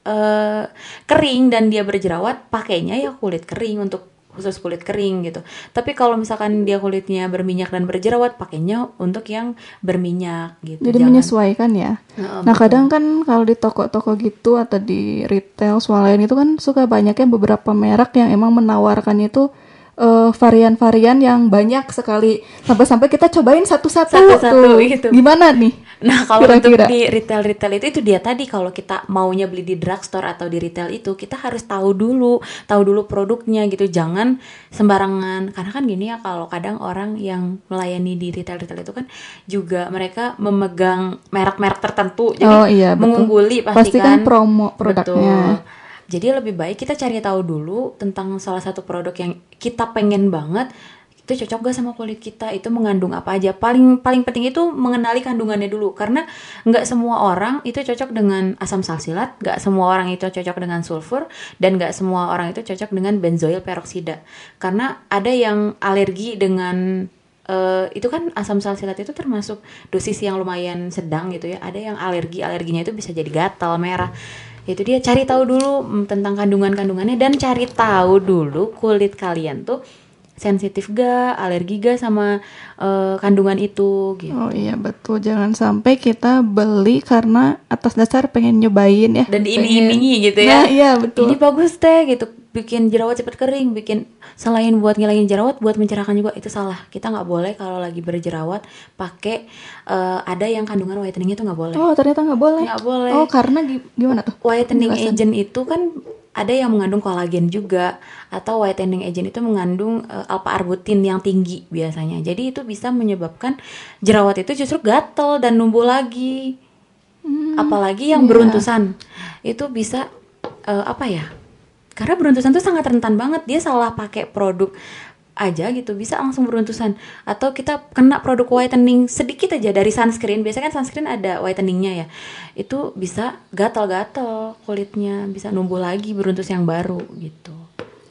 eh, kering dan dia berjerawat pakainya ya kulit kering untuk khusus kulit kering gitu. Tapi kalau misalkan dia kulitnya berminyak dan berjerawat pakainya untuk yang berminyak gitu Jadi Jangan- menyesuaikan ya. Heeh, Nah kadang kan kalau di toko-toko gitu atau di retail swalayan itu kan suka banyaknya beberapa merek yang emang menawarkannya itu eh, varian-varian yang banyak sekali sampai-sampai kita cobain satu-satu Satu-satu gitu. Gimana nih? Nah kalau untuk Kira-kira. di retail retail itu itu dia tadi kalau kita maunya beli di drugstore atau di retail itu kita harus tahu dulu tahu dulu produknya gitu jangan sembarangan karena kan gini ya kalau kadang orang yang melayani di retail retail itu kan juga mereka memegang merek-merek tertentu jadi Oh, iya, betul. mengungguli pasti, Pasti kan promo produknya. Betul. Jadi lebih baik kita cari tahu dulu tentang salah satu produk yang kita pengen banget. Itu cocok gak sama kulit kita? Itu mengandung apa aja? Paling paling penting itu mengenali kandungannya dulu. Karena nggak semua orang itu cocok dengan asam salsilat nggak semua orang itu cocok dengan sulfur dan nggak semua orang itu cocok dengan benzoil peroksida. Karena ada yang alergi dengan eh, itu kan asam salsilat itu termasuk dosis yang lumayan sedang gitu ya. Ada yang alergi alerginya itu bisa jadi gatal merah itu dia cari tahu dulu mm, tentang kandungan-kandungannya dan cari tahu dulu kulit kalian tuh sensitif ga, alergi ga sama eh, kandungan itu gitu. Oh iya betul, jangan sampai kita beli karena atas dasar pengen nyobain ya. Dan Pengen- diiming-imingi gitu ya. Nah iya betul. Ini bagus teh gitu, bikin jerawat cepet kering, bikin selain buat ngilangin jerawat, buat mencerahkan juga itu salah. Kita nggak boleh kalau lagi berjerawat pakai eh, ada yang kandungan whiteningnya tuh nggak boleh. Oh ternyata nggak boleh. Nggak boleh. Oh karena gi- gimana tuh? whitening Penjelasan. agent itu kan ada yang mengandung kolagen juga atau whitening agent itu mengandung eh, alpha arbutin yang tinggi biasanya. Jadi itu bisa menyebabkan jerawat itu justru gatel dan numbuh lagi. Apalagi yang beruntusan itu bisa eh, apa ya? Karena beruntusan tuh sangat rentan banget. Dia salah pakai produk aja gitu. Bisa langsung beruntusan. Atau kita kena produk whitening sedikit aja dari sunscreen. Biasanya kan sunscreen ada whiteningnya ya. Itu bisa gatal-gatal kulitnya. Bisa numbuh lagi beruntus yang baru gitu.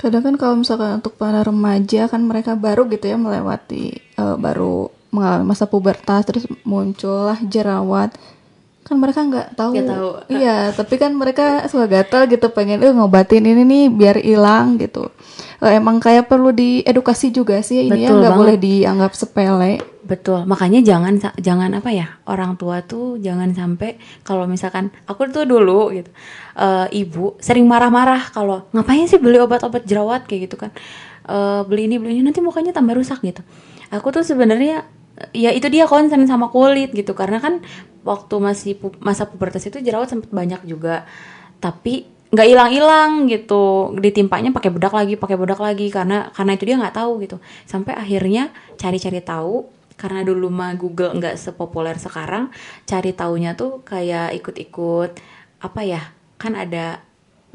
Kadang kan kalau misalkan untuk para remaja kan mereka baru gitu ya melewati eh, baru mengalami masa pubertas terus muncullah jerawat. Kan mereka nggak tahu. Nggak tahu. Iya, tapi kan mereka suka gatel gitu pengen eh ngobatin ini nih biar hilang gitu. Eh, emang kayak perlu diedukasi juga sih ini ya nggak boleh dianggap sepele. Betul, makanya jangan jangan apa ya orang tua tuh jangan sampai kalau misalkan aku tuh dulu gitu eh, ibu sering marah-marah kalau ngapain sih beli obat-obat jerawat kayak gitu kan Eh, beli ini beli ini nanti mukanya tambah rusak gitu. Aku tuh sebenarnya ya itu dia concern sama kulit gitu karena kan waktu masih pu- masa pubertas itu jerawat sempat banyak juga. Tapi nggak hilang-hilang gitu. Ditimpanya pakai bedak lagi pakai bedak lagi karena karena itu dia nggak tahu gitu. Sampai akhirnya cari-cari tahu karena dulu mah Google nggak sepopuler sekarang cari taunya tuh kayak ikut-ikut apa ya kan ada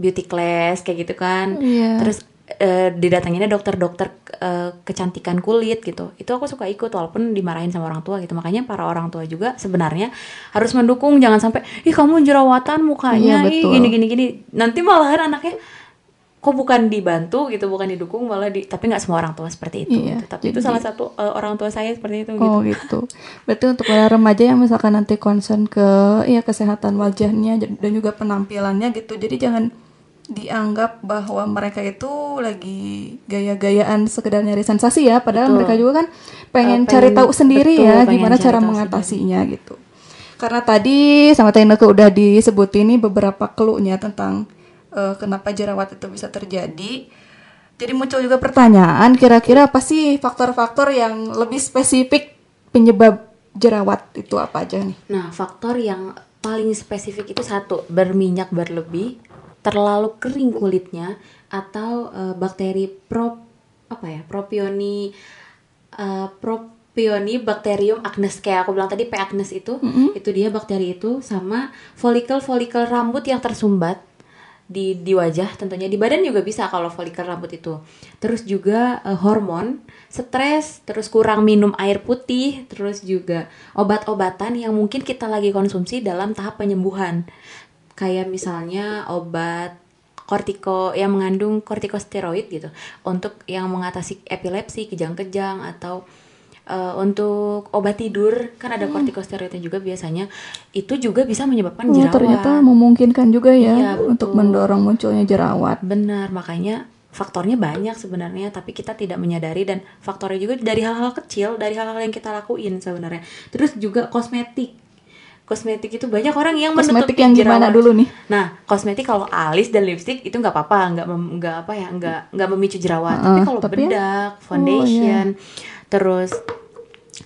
beauty class kayak gitu kan. Iya. terus eh, didatanginnya dokter-dokter eh, kecantikan kulit gitu itu aku suka ikut walaupun dimarahin sama orang tua gitu makanya para orang tua juga sebenarnya harus mendukung jangan sampai ih kamu jerawatan mukanya Iya, ih gini gini gini nanti malahan anaknya kok bukan dibantu gitu bukan didukung malah di tapi nggak semua orang tua seperti itu Iya, gitu. tapi itu jadi- salah satu eh, orang tua saya seperti itu gitu Oh gitu. Berarti untuk para remaja yang misalkan nanti concern ke ya kesehatan wajahnya dan juga penampilannya gitu. Jadi jangan dianggap bahwa mereka itu lagi gaya-gayaan sekedar nyari sensasi ya, padahal Betul. mereka juga kan pengen, Eh, cari pengen- tahu sendiri betul, ya pengen gimana cari cara mengatasinya gitu. Karena tadi sama Taineke udah disebut ini beberapa clue-nya tentang eh, kenapa jerawat itu bisa terjadi. Jadi muncul juga pertanyaan, kira-kira apa sih faktor-faktor yang lebih spesifik penyebab jerawat itu apa aja nih? Nah, faktor yang paling spesifik itu satu, berminyak berlebih, terlalu kering kulitnya atau eh, bakteri pro apa ya? Propioni eh, Propioni Bacterium acnes kayak aku bilang tadi P. Acnes itu, itu dia bakteri itu sama folikel-folikel rambut yang tersumbat di di wajah tentunya. Di badan juga bisa kalau folikel rambut itu. Terus juga eh, hormon stres terus kurang minum air putih terus juga obat-obatan yang mungkin kita lagi konsumsi dalam tahap penyembuhan kayak misalnya obat kortiko yang mengandung kortikosteroid gitu untuk yang mengatasi epilepsi kejang-kejang atau eh, untuk obat tidur kan ada kortikosteroidnya juga biasanya itu juga bisa menyebabkan Oh, jerawat ternyata memungkinkan juga ya Iya, betul. untuk mendorong munculnya jerawat. Benar, makanya faktornya banyak sebenarnya, tapi kita tidak menyadari dan faktornya juga dari hal-hal kecil, dari hal-hal yang kita lakuin sebenarnya. Terus juga kosmetik. Kosmetik itu banyak orang yang Kosmetik yang gimana dulu nih? Nah, kosmetik kalau alis dan lipstick itu nggak apa-apa, nggak nggak apa ya, nggak nggak memicu jerawat. tapi Heeh, kalau tapi ya- bedak, foundation, terus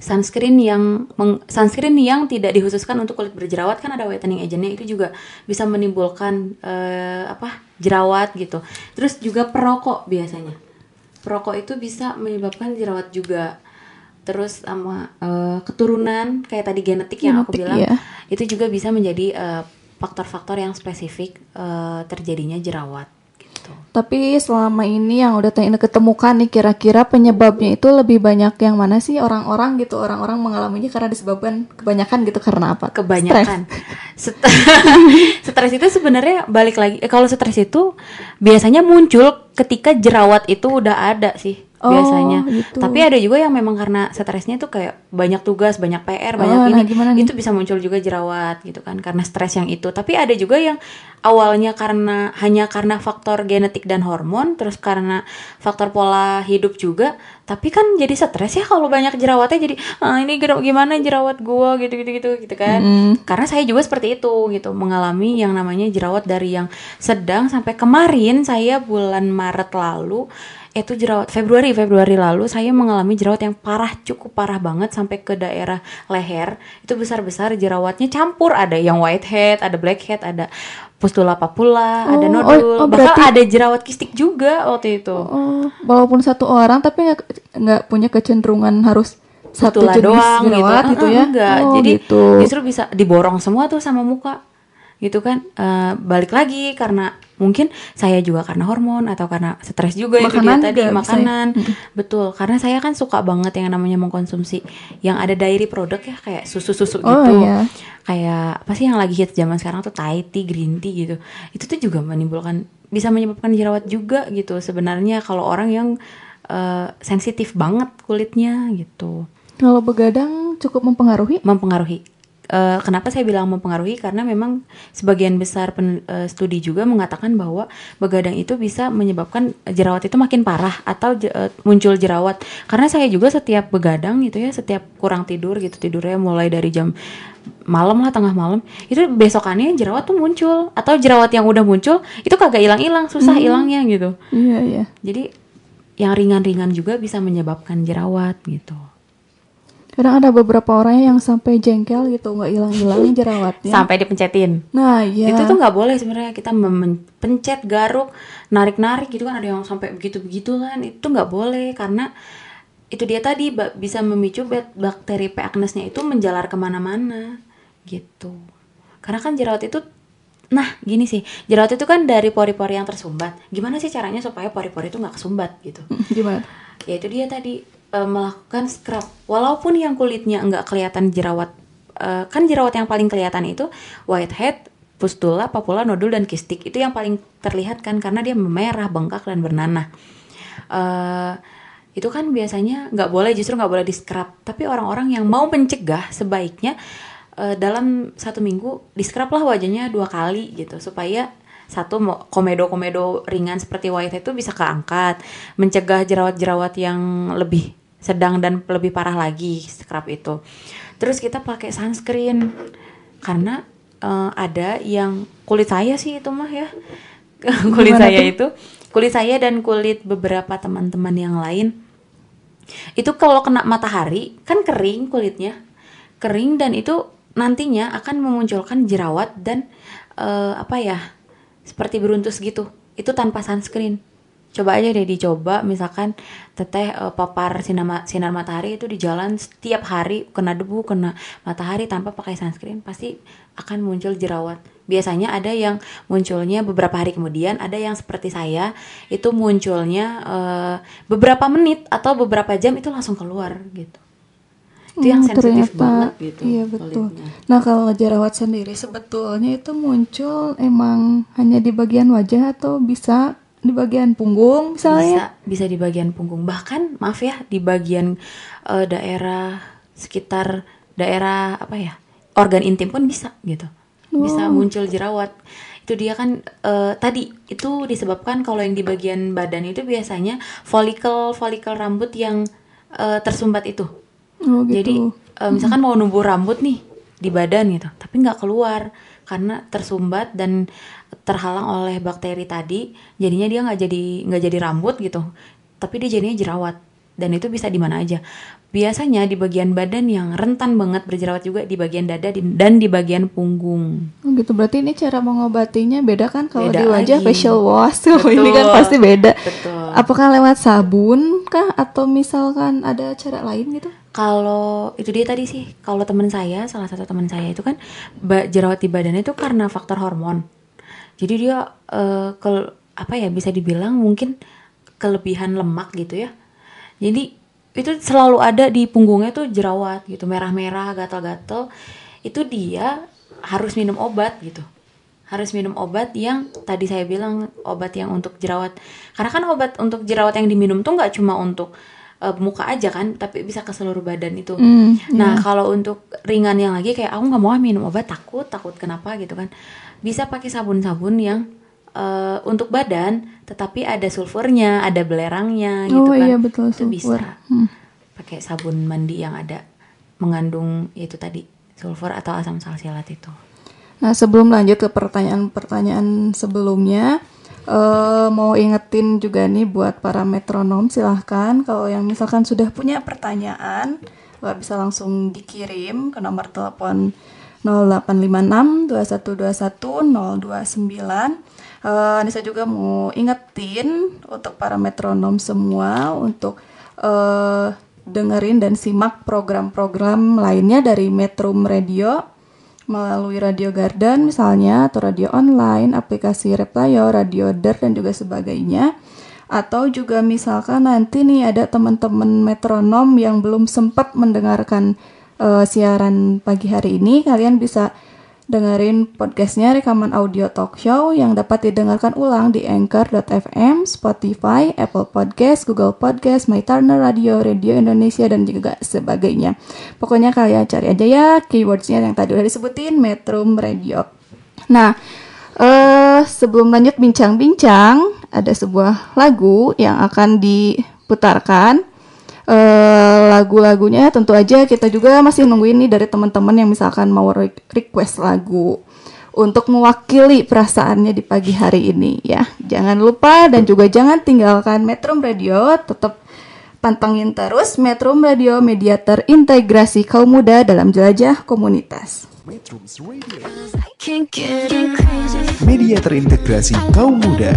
sunscreen yang meng- sunscreen yang tidak dikhususkan untuk kulit berjerawat kan ada whitening agentnya itu juga bisa menimbulkan eh, apa jerawat gitu. Terus juga perokok biasanya. Perokok itu bisa menyebabkan jerawat juga. Terus sama eh, keturunan kayak tadi genetik yang aku Genetik, bilang iya. itu juga bisa menjadi eh, faktor-faktor yang spesifik eh, terjadinya jerawat gitu. Tapi selama ini yang udah Taineke ketemukan nih kira-kira penyebabnya itu lebih banyak yang mana sih orang-orang gitu orang-orang mengalaminya karena disebabkan kebanyakan gitu karena apa? kebanyakan Stres, stres itu sebenarnya balik lagi eh, kalau stres itu biasanya muncul ketika jerawat itu udah ada sih Oh, biasanya. gitu. tapi ada juga yang memang karena stresnya tuh kayak banyak tugas banyak PR banyak Oh, nah ini gimana nih? itu bisa muncul juga jerawat gitu kan karena stres yang itu. Tapi ada juga yang awalnya karena hanya karena faktor genetik dan hormon terus karena faktor pola hidup juga tapi kan jadi stres ya kalau banyak jerawatnya jadi ah, ini gimana jerawat gua? Gitu gitu gitu gitu kan. Karena saya juga seperti itu gitu mengalami yang namanya jerawat dari yang sedang sampai kemarin saya bulan Maret lalu itu jerawat Februari Februari lalu saya mengalami jerawat yang parah cukup parah banget sampai ke daerah leher. Itu besar besar jerawatnya campur. Ada yang whitehead ada blackhead ada pustula papula ada Oh, nodul. oh, oh, bahkan berarti- ada jerawat kistik juga waktu itu. Oh, walaupun satu orang tapi nggak punya kecenderungan harus satu jenis doang jerawat gitu, Eh, eh, ya? enggak. Oh, jadi gitu. justru bisa diborong semua tuh sama muka gitu kan Eh, balik lagi karena mungkin saya juga karena hormon atau karena stres juga itu Makanan dia tadi ya? makanan betul karena saya kan suka banget yang namanya mengkonsumsi yang ada dairy produk ya kayak susu susu Oh, gitu iya. kayak apa sih yang lagi hits zaman sekarang tuh Thai tea green tea gitu itu tuh juga menimbulkan bisa menyebabkan jerawat juga gitu sebenarnya kalau orang yang eh, sensitif banget kulitnya gitu Kalau begadang cukup mempengaruhi? mempengaruhi eh, kenapa saya bilang mempengaruhi karena memang sebagian besar pen- eh, studi juga mengatakan bahwa begadang itu bisa menyebabkan jerawat itu makin parah atau je- eh, muncul jerawat. Karena saya juga setiap begadang gitu ya, setiap kurang tidur gitu tidurnya mulai dari jam malam lah tengah malam itu besokannya jerawat tuh muncul atau jerawat yang udah muncul itu kagak hilang-hilang susah hilangnya gitu. Iya, iya. Jadi yang ringan-ringan juga bisa menyebabkan jerawat gitu. Kadang ada beberapa orang yang sampai jengkel gitu, nggak hilang-hilang jerawatnya. Sampai dipencetin. Nah, iya. Itu tuh nggak boleh sebenarnya kita pencet garuk, narik-narik gitu kan ada yang sampai begitu-begitu kan. Itu nggak boleh karena itu dia tadi bisa memicu bak- bakteri P. agnesnya itu menjalar ke mana-mana gitu. Karena kan jerawat itu Nah, gini sih, jerawat itu kan dari pori-pori yang tersumbat. Gimana sih caranya supaya pori-pori itu nggak kesumbat gitu? Gimana? ya itu dia tadi e, melakukan scrub. Walaupun yang kulitnya nggak kelihatan jerawat e, kan jerawat yang paling kelihatan itu whitehead pustula papula nodul dan kistik. Itu yang paling terlihat kan karena dia memerah bengkak dan bernanah. Eh, itu kan biasanya nggak boleh justru nggak boleh di scrub tapi orang-orang yang mau mencegah sebaiknya eh, dalam satu minggu di scrub lah wajahnya dua kali gitu supaya satu komedo-komedo ringan seperti whitehead itu bisa keangkat mencegah jerawat-jerawat yang lebih sedang dan lebih parah lagi scrub itu. Terus kita pakai sunscreen karena eh, ada yang kulit saya sih itu mah ya. Kulit Gimana saya tuh? itu. Kulit saya dan kulit beberapa teman-teman yang lain. Itu kalau kena matahari kan kering kulitnya. Kering dan itu nantinya akan memunculkan jerawat dan eh, apa ya seperti beruntus gitu. Itu tanpa sunscreen coba aja deh dicoba misalkan teteh eh, papar sinar, ma- sinar matahari itu di jalan setiap hari kena debu kena matahari tanpa pakai sunscreen pasti akan muncul jerawat biasanya ada yang munculnya beberapa hari kemudian ada yang seperti saya itu munculnya eh, beberapa menit atau beberapa jam itu langsung keluar gitu itu yang Hmm, sensitif ternyata. banget gitu Iya betul. kulitnya. Nah kalau jerawat sendiri sebetulnya itu muncul emang hanya di bagian wajah atau bisa di bagian punggung bisa misalnya? bisa di bagian punggung. Bahkan maaf ya di bagian eh, daerah sekitar daerah apa ya organ intim pun bisa gitu. Bisa muncul jerawat. Itu dia kan eh, tadi itu disebabkan kalau yang di bagian badan itu biasanya folikel folikel rambut yang eh, tersumbat itu. Oh gitu. jadi eh, misalkan mau numbuh rambut nih di badan gitu, tapi nggak keluar karena tersumbat dan terhalang oleh bakteri tadi, jadinya dia nggak jadi nggak jadi rambut gitu, tapi dia jadinya jerawat dan itu bisa di mana aja. Biasanya di bagian badan yang rentan banget berjerawat juga di bagian dada di- dan di bagian punggung. Oh gitu berarti ini cara mengobatinya beda kan kalau Beda di wajah lagi. facial wash tuh ini kan Betul. pasti beda. Betul. Apakah lewat sabun kah atau misalkan ada cara lain gitu? Kalau itu dia tadi sih, kalau teman saya, salah satu teman saya itu kan jerawat di badannya itu karena faktor hormon. Jadi dia eh, ke apa ya bisa dibilang mungkin kelebihan lemak gitu ya. Jadi itu selalu ada di punggungnya tuh jerawat gitu, merah-merah, gatal-gatal. Itu dia harus minum obat gitu. Harus minum obat yang tadi saya bilang obat yang untuk jerawat. Karena kan obat untuk jerawat yang diminum tuh nggak cuma untuk eh, muka aja kan, tapi bisa ke seluruh badan itu. Hmm, Nah, kalau untuk ringan yang lagi kayak aku nggak mau ah minum obat takut, takut kenapa gitu kan. Bisa pakai sabun-sabun yang eh, untuk badan tetapi ada sulfurnya, ada belerangnya gitu Oh kan. iya, betul, Itu sulfur. bisa. Hmm. Pakai sabun mandi yang ada mengandung itu tadi sulfur atau asam salsilat itu. Nah sebelum lanjut ke pertanyaan-pertanyaan sebelumnya, eh, mau ingetin juga nih buat para metronom silahkan kalau yang misalkan sudah punya pertanyaan, eh, bisa langsung dikirim ke nomor telepon 0856 2121 029. Eh, Nisa juga mau ingetin untuk para metronom semua untuk eh, dengerin dan simak program-program lainnya dari Metrum Radio melalui Radio Garden misalnya atau radio online, aplikasi Replayo, Radio Der dan juga sebagainya. Atau juga misalkan nanti nih ada teman-teman metronom yang belum sempat mendengarkan eh, siaran pagi hari ini, kalian bisa dengerin podcastnya rekaman audio talk show yang dapat didengarkan ulang di anchor.fm, Spotify, Apple Podcast, Google Podcast, My Turner Radio, Radio Indonesia, dan juga sebagainya. Pokoknya kalian cari aja ya keywordsnya yang tadi udah disebutin, Metro Radio. Nah, eh sebelum lanjut bincang-bincang, ada sebuah lagu yang akan diputarkan eh, lagu-lagunya tentu aja kita juga masih nungguin nih dari teman-teman yang misalkan mau re- request lagu untuk mewakili perasaannya di pagi hari ini ya. Jangan lupa dan juga jangan tinggalkan Metro Radio, tetap pantengin terus Metro Radio media terintegrasi kaum muda dalam jelajah komunitas. Media terintegrasi kaum muda.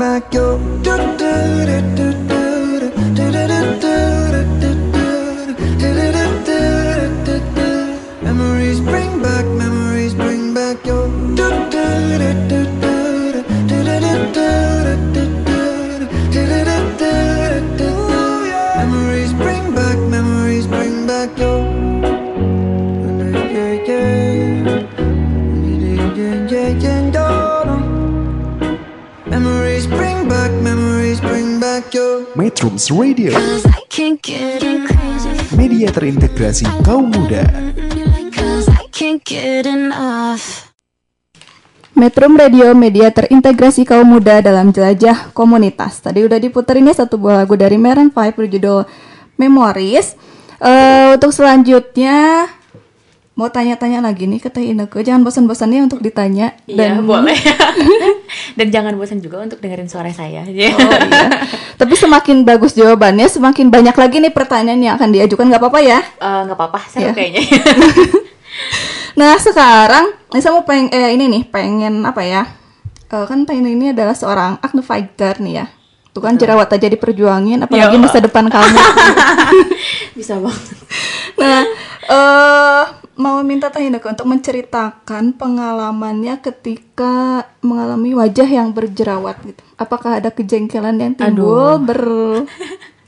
back your. do do do do do do do do Metrums Radio, media terintegrasi kaum muda. Metro Radio media terintegrasi kaum muda dalam jelajah komunitas. Tadi udah diputerin ya satu buah lagu dari Maroon 5 berjudul Memories. Eh, untuk selanjutnya mau tanya-tanya lagi nih ke Teh Ineke. Jangan bosan-bosannya untuk ditanya. Iya, boleh. Dan jangan bosan juga untuk dengerin suara saya. Oh, iya. Tapi semakin bagus jawabannya, semakin banyak lagi nih pertanyaan yang akan diajukan. nggak apa-apa ya? Nggak apa-apa, seru Iya. kayaknya. Nah sekarang Nisa mau pengen eh, ini nih pengen apa ya? Eh, kan Taina ini adalah seorang acne fighter nih ya. Tuh kan jerawat aja diperjuangin, apalagi Ya. masa depan kamu. Bisa banget. nah, eh mau minta Taina untuk menceritakan pengalamannya ketika mengalami wajah yang berjerawat gitu. Apakah ada kejengkelan yang timbul Aduh. ber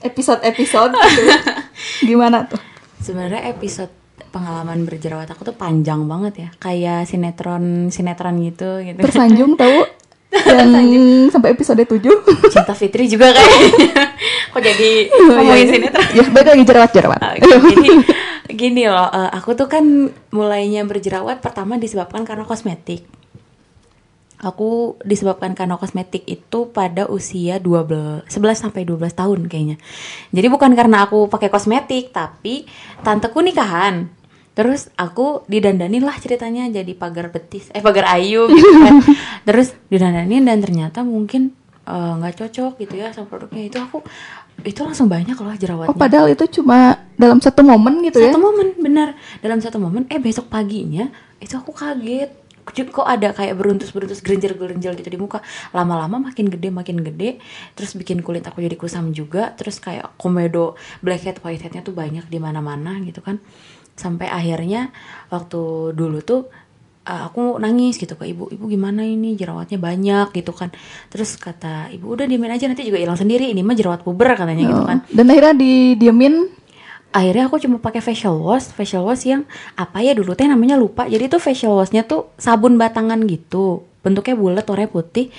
episode-episode gitu? Gimana tuh? Sebenarnya episode pengalaman berjerawat aku tuh panjang banget ya, kayak sinetron sinetron gitu gitu. Tersanjung tahu yang sampai episode 7 Cinta Fitri juga kayaknya. Kok jadi ngomongin sinetron? Ya, balik lagi jerawat-jerawat. Oke, Jadi gini loh, eh, aku tuh kan mulainya berjerawat pertama disebabkan karena kosmetik. Aku disebabkan karena kosmetik itu pada usia 12 11 sampai 12 tahun kayaknya. Jadi bukan karena aku pakai kosmetik, tapi tanteku nikahan. Terus aku didandanin lah ceritanya jadi pagar betis, eh pagar ayu gitu kan. Terus didandanin dan ternyata mungkin eh, nggak cocok gitu ya sama produknya. Itu aku itu langsung banyak loh jerawatnya. Oh, padahal itu cuma dalam satu momen gitu ya. satu momen benar. Dalam satu momen eh besok paginya itu aku kaget. Kok- kok ada kayak beruntus-beruntus gerinjal-gerinjal gitu di muka. Lama-lama makin gede makin gede. Terus bikin kulit aku jadi kusam juga. Terus kayak komedo blackhead whiteheadnya tuh banyak di mana-mana gitu kan sampai akhirnya waktu dulu tuh uh, aku nangis gitu ke ibu ibu gimana ini? Jerawatnya banyak gitu kan. Terus kata ibu udah diemin aja nanti juga hilang sendiri. Ini mah jerawat puber katanya gitu Oh, kan. Dan akhirnya didiemin? Akhirnya aku cuma pakai facial wash facial wash yang apa ya dulu teh namanya lupa. Jadi tuh facial washnya tuh sabun batangan gitu bentuknya bulat warnanya putih.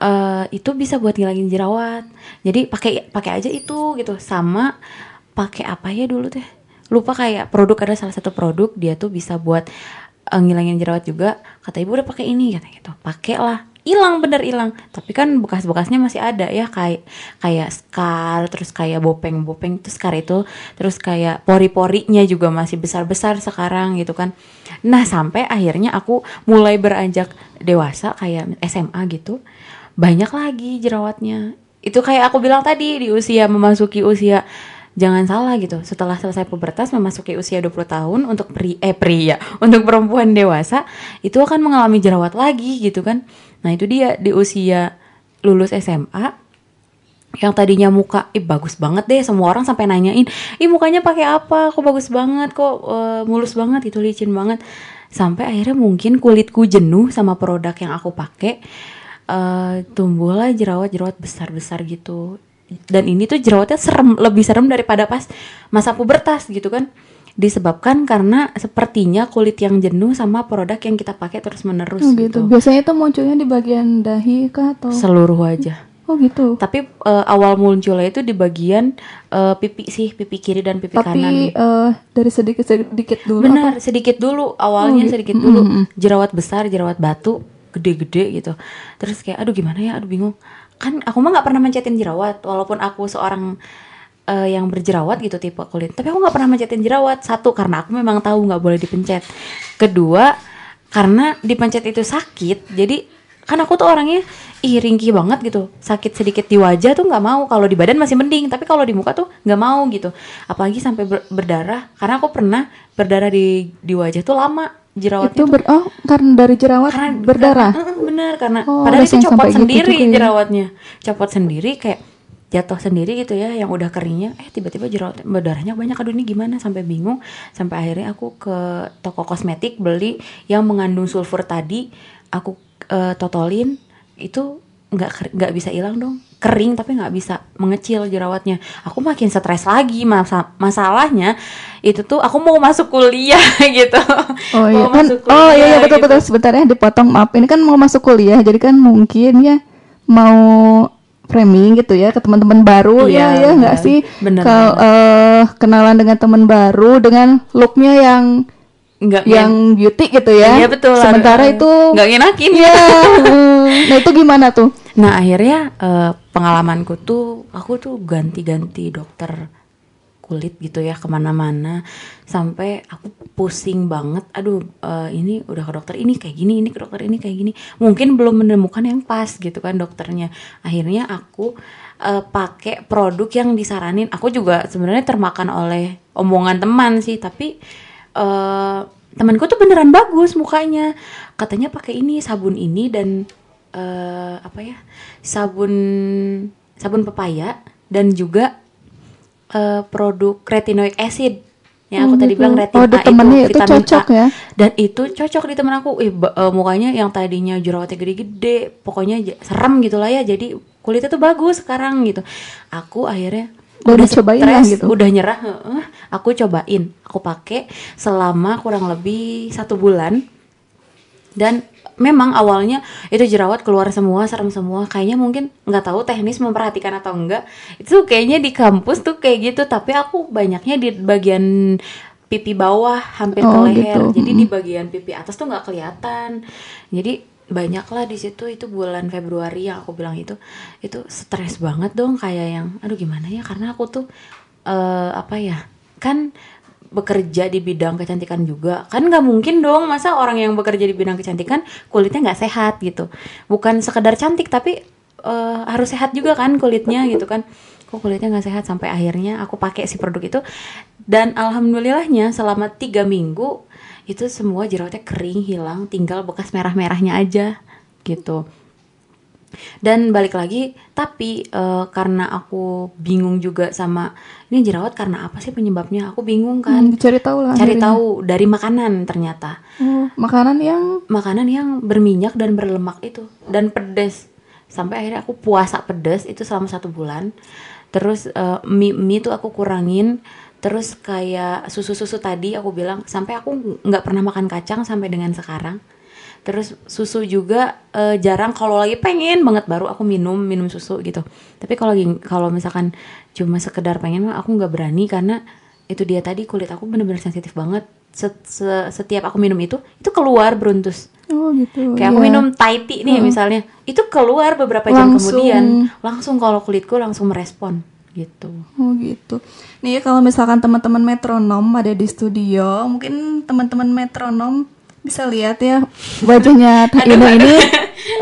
Eh, itu bisa buat ngilangin jerawat. Jadi pakai pakai aja itu gitu. Sama pakai apa ya dulu teh lupa kayak produk ada salah satu produk dia tuh bisa buat eh, ngilangin jerawat juga. Kata ibu udah pakai ini kata gitu. Pakai lah. Hilang bener hilang. Tapi kan bekas-bekasnya masih ada ya kayak kayak scar terus kayak bopeng-bopeng terus scar itu terus kayak pori-porinya juga masih besar-besar sekarang gitu kan. Nah sampai akhirnya aku mulai beranjak dewasa kayak SMA gitu banyak lagi jerawatnya. Itu kayak aku bilang tadi di usia memasuki usia jangan salah gitu. Setelah selesai pubertas memasuki usia 20 tahun untuk pri eh pria untuk perempuan dewasa itu akan mengalami jerawat lagi gitu kan. Nah itu dia di usia lulus SMA yang tadinya muka ih bagus banget deh semua orang sampai nanyain ih mukanya pakai apa? Kok bagus banget? Kok eh, mulus banget itu licin banget? Sampai akhirnya mungkin kulitku jenuh sama produk yang aku pakai eh, tumbuhlah jerawat-jerawat besar-besar gitu dan ini tuh jerawatnya serem lebih serem daripada pas masa pubertas gitu kan. Disebabkan karena sepertinya kulit yang jenuh sama produk yang kita pakai terus menerus Oh, gitu. Biasanya itu munculnya di bagian dahi kah atau? Seluruh wajah Oh gitu. tapi eh, awal munculnya itu di bagian eh, pipi sih pipi kiri dan pipi kanan. Tapi eh, dari sedikit sedikit dulu benar sedikit dulu awalnya Oh, gitu. sedikit dulu. Jerawat besar jerawat batu gede-gede gitu. Terus kayak aduh gimana ya? Aduh bingung kan aku mah nggak pernah mencetin jerawat walaupun aku seorang eh, yang berjerawat gitu tipe kulit. Tapi aku nggak pernah mencetin jerawat. Satu karena aku memang tahu nggak boleh dipencet. Kedua karena dipencet itu sakit jadi kan aku tuh orangnya ih ringkih banget gitu. Sakit sedikit di wajah tuh nggak mau. Kalau di badan masih mending tapi kalau di muka tuh nggak mau gitu. Apalagi sampai ber- berdarah. Karena aku pernah berdarah di di wajah tuh lama jerawatnya Itu ber oh karena dari jerawat karena berdarah. karena- bener karena Oh, padahal ada itu copot sampai gitu sendiri juga ya. jerawatnya. Copot sendiri kayak jatuh sendiri gitu ya yang udah keringnya. Eh tiba-tiba jerawat berdarahnya banyak. Aduh ini gimana? Sampai bingung. Sampai akhirnya aku ke toko kosmetik beli yang mengandung sulfur tadi. Aku eh, totolin. Itu nggak nggak bisa hilang dong kering tapi nggak bisa mengecil jerawatnya aku makin stres lagi masa masalahnya itu tuh aku mau masuk kuliah gitu Oh iya Mau kan. masuk Oh iya iya betul gitu. betul sebentar ya dipotong maaf. Ini kan mau masuk kuliah jadi kan mungkin ya mau framing gitu ya ke teman-teman baru Iya, ya ya nggak benar. sih Benar, kalau eh, kenalan dengan teman baru dengan looknya yang nggak yang beauty gitu ya. Iya betul. Sementara Eh, itu nggak ngenakin. Iya. nah itu gimana tuh? Nah akhirnya eh, pengalamanku tuh aku tuh ganti-ganti dokter kulit gitu ya ke mana-mana sampai aku pusing banget. Aduh eh, ini udah ke dokter ini kayak gini, ini ke dokter ini kayak gini. Mungkin belum menemukan yang pas gitu kan dokternya. Akhirnya aku eh, pakai produk yang disaranin. Aku juga sebenarnya termakan oleh omongan teman sih, tapi eh temanku tuh beneran bagus mukanya katanya pakai ini sabun ini dan eh apa ya sabun sabun pepaya dan juga eh, produk retinoic acid yang aku Oh, tadi gitu. bilang Oh, retin di A temennya itu vitamin cocok A. ya? dan itu cocok di temen aku eh eh, mukanya yang tadinya jerawatnya gede-gede pokoknya serem gitu lah ya jadi kulitnya tuh bagus sekarang gitu aku akhirnya Udah dicobain lah stres, gitu. udah nyerah aku cobain aku pakai selama kurang lebih satu bulan. Dan memang awalnya itu jerawat keluar semua serem semua. Kayaknya mungkin nggak tahu teknis memperhatikan atau enggak. Itu kayaknya di kampus tuh kayak gitu tapi aku banyaknya di bagian pipi bawah hampir ke Oh, leher. gitu. jadi di bagian pipi atas tuh nggak kelihatan. Jadi banyak lah di situ itu bulan Februari yang aku bilang itu itu stres banget dong kayak yang aduh gimana ya? Karena aku tuh eh, apa ya kan bekerja di bidang kecantikan juga. Kan nggak mungkin dong masa orang yang bekerja di bidang kecantikan kulitnya nggak sehat gitu. Bukan sekedar cantik tapi eh, harus sehat juga kan kulitnya gitu kan. Kok kulitnya nggak sehat? Sampai akhirnya aku pakai si produk itu. Dan alhamdulillahnya selama tiga minggu itu semua jerawatnya kering hilang tinggal bekas merah-merahnya aja gitu dan balik lagi tapi eh, karena aku bingung juga sama ini jerawat karena apa sih penyebabnya aku bingung kan Hmm, cari tahu lah. cari akhirnya. tahu dari makanan ternyata Oh, makanan yang makanan yang berminyak dan berlemak itu dan pedas sampai akhirnya aku puasa pedas itu selama satu bulan terus eh, mie mie tuh aku kurangin terus kayak susu susu tadi aku bilang sampai aku nggak pernah makan kacang sampai dengan sekarang. Terus susu juga eh, jarang. Kalau lagi pengen banget baru aku minum minum susu gitu. Tapi kalau lagi kalau misalkan cuma sekedar pengen aku nggak berani karena itu dia tadi kulit aku bener-bener sensitif banget. Set- se- setiap aku minum itu itu keluar beruntus. Oh gitu. kayak aku iya. minum Thai tea nih misalnya itu keluar beberapa jam Langsung. kemudian. Langsung kalau kulitku langsung merespon gitu Oh gitu. Nih kalau misalkan teman-teman metronom ada di studio, mungkin teman-teman metronom bisa lihat ya wajahnya Teh Ina ini.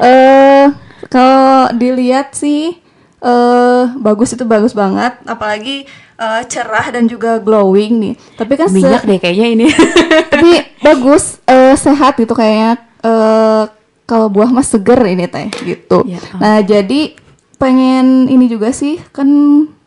Eh kalau dilihat sih eh bagus itu bagus banget, apalagi eh, cerah dan juga glowing nih. Tapi kan minyak deh kayaknya ini tapi bagus eh, sehat gitu kayaknya eh, kalau buah mas seger ini teh gitu Ya, oh. nah jadi pengen ini juga sih kan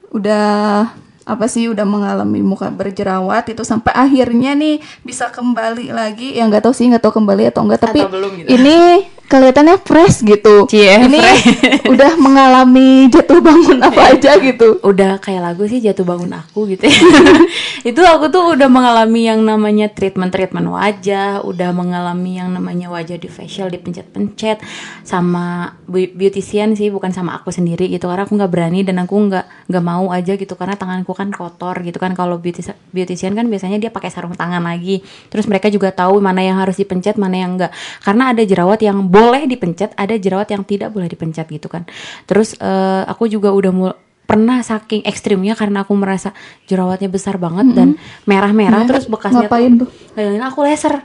udah apa sih udah mengalami muka berjerawat itu sampai akhirnya nih bisa kembali lagi ya nggak tahu sih nggak tahu kembali atau enggak tapi Atau belum gitu. ini kelihatannya fresh gitu. Cie, ini fresh. udah mengalami jatuh bangun apa aja gitu. Udah kayak lagu sih jatuh bangun aku gitu ya. itu aku tuh udah mengalami yang namanya treatment treatment wajah udah mengalami yang namanya wajah di facial dipencet-pencet sama beautician sih bukan sama aku sendiri gitu. Karena aku nggak berani dan aku nggak nggak mau aja gitu karena tanganku kan kotor gitu kan. Kalau beautis- beautician kan biasanya dia pakai sarung tangan lagi. Terus mereka juga tahu mana yang harus dipencet mana yang enggak karena ada jerawat yang boleh dipencet ada jerawat yang tidak boleh dipencet gitu kan. Terus eh, aku juga udah mul- pernah saking ekstrimnya karena aku merasa jerawatnya besar banget dan merah-merah terus bekasnya ngapain tuh? Nah, aku laser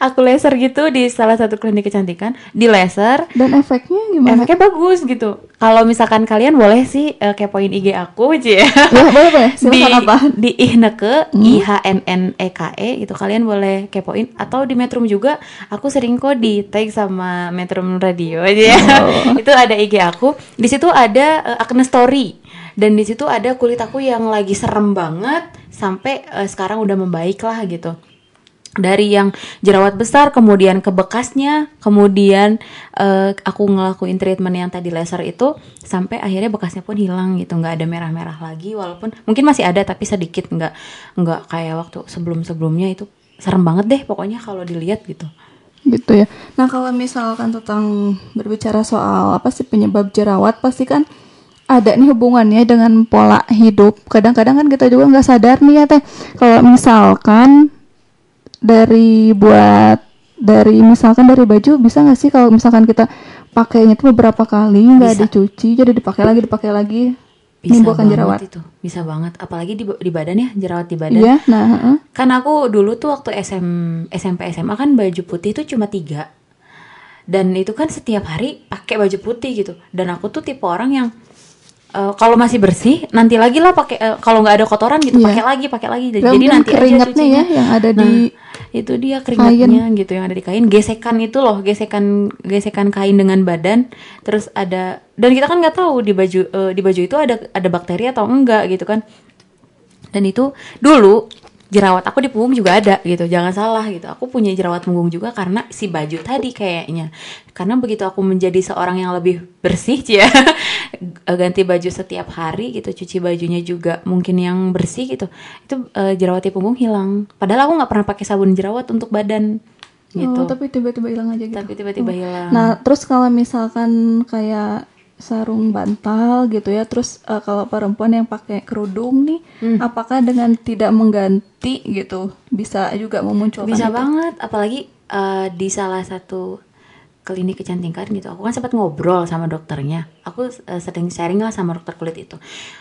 aku laser gitu di salah satu klinik kecantikan di laser. Dan efeknya gimana? Efeknya bagus gitu. Kalau misalkan kalian boleh sih eh, kepoin IG aku Ci, ya boleh boleh. Di apa? di ihneke i h n n e k e gitu kalian boleh kepoin. Atau di Metrum juga aku sering kok di tag sama Metrum Radio aja ya itu ada IG aku. Di situ ada Acne Story. Dan di situ ada kulit aku yang lagi serem banget sampai eh, sekarang udah membaik lah gitu dari yang jerawat besar kemudian ke bekasnya kemudian eh, aku ngelakuin treatment yang tadi laser itu sampai akhirnya bekasnya pun hilang gitu nggak ada merah-merah lagi walaupun mungkin masih ada tapi sedikit nggak nggak kayak waktu sebelum-sebelumnya itu serem banget deh pokoknya kalau dilihat gitu gitu ya. Nah kalau misalkan tentang berbicara soal apa sih penyebab jerawat, pasti kan ada nih hubungannya dengan pola hidup. Kadang-kadang kan kita juga nggak sadar nih ya teh. Kalau misalkan dari buat dari misalkan dari baju bisa nggak sih kalau misalkan kita pakainya itu beberapa kali nggak dicuci jadi dipakai lagi dipakai lagi bisa menimbulkan banget jerawat. itu. Bisa banget. Apalagi di, di badan ya jerawat di badan. Iya, nah heeh. kan aku dulu tuh waktu SM, SMP SMA kan baju putih itu cuma tiga. Dan itu kan setiap hari pakai baju putih gitu. Dan aku tuh tipe orang yang eh, kalau masih bersih nanti lagi lah pakai eh, kalau nggak ada kotoran gitu Iya. pakai lagi pakai lagi. Jadi nanti aja keringatnya ya yang ada Nah, di itu dia keringatnya gitu yang ada di kain. Gesekan itu loh gesekan gesekan kain dengan badan. Terus ada dan kita kan nggak tahu di baju eh, di baju itu ada ada bakteri atau enggak gitu kan. Dan itu dulu jerawat aku di punggung juga ada gitu jangan salah gitu. Aku punya jerawat punggung juga karena si baju tadi kayaknya. Karena begitu aku menjadi seorang yang lebih bersih ya ganti baju setiap hari gitu cuci bajunya juga mungkin yang bersih gitu itu eh, jerawat di punggung hilang. Padahal aku nggak pernah pakai sabun jerawat untuk badan gitu. Oh, tapi tiba-tiba hilang aja gitu. tapi tiba-tiba hilang. Nah, terus kalau misalkan kayak sarung bantal gitu ya, terus eh, kalau perempuan yang pakai kerudung nih, Hmm. apakah dengan tidak mengganti gitu bisa juga memunculkan bisa itu? banget apalagi eh, di salah satu klinik kecantikan gitu aku kan sempat ngobrol sama dokternya aku eh, sering sharing lah sama dokter kulit itu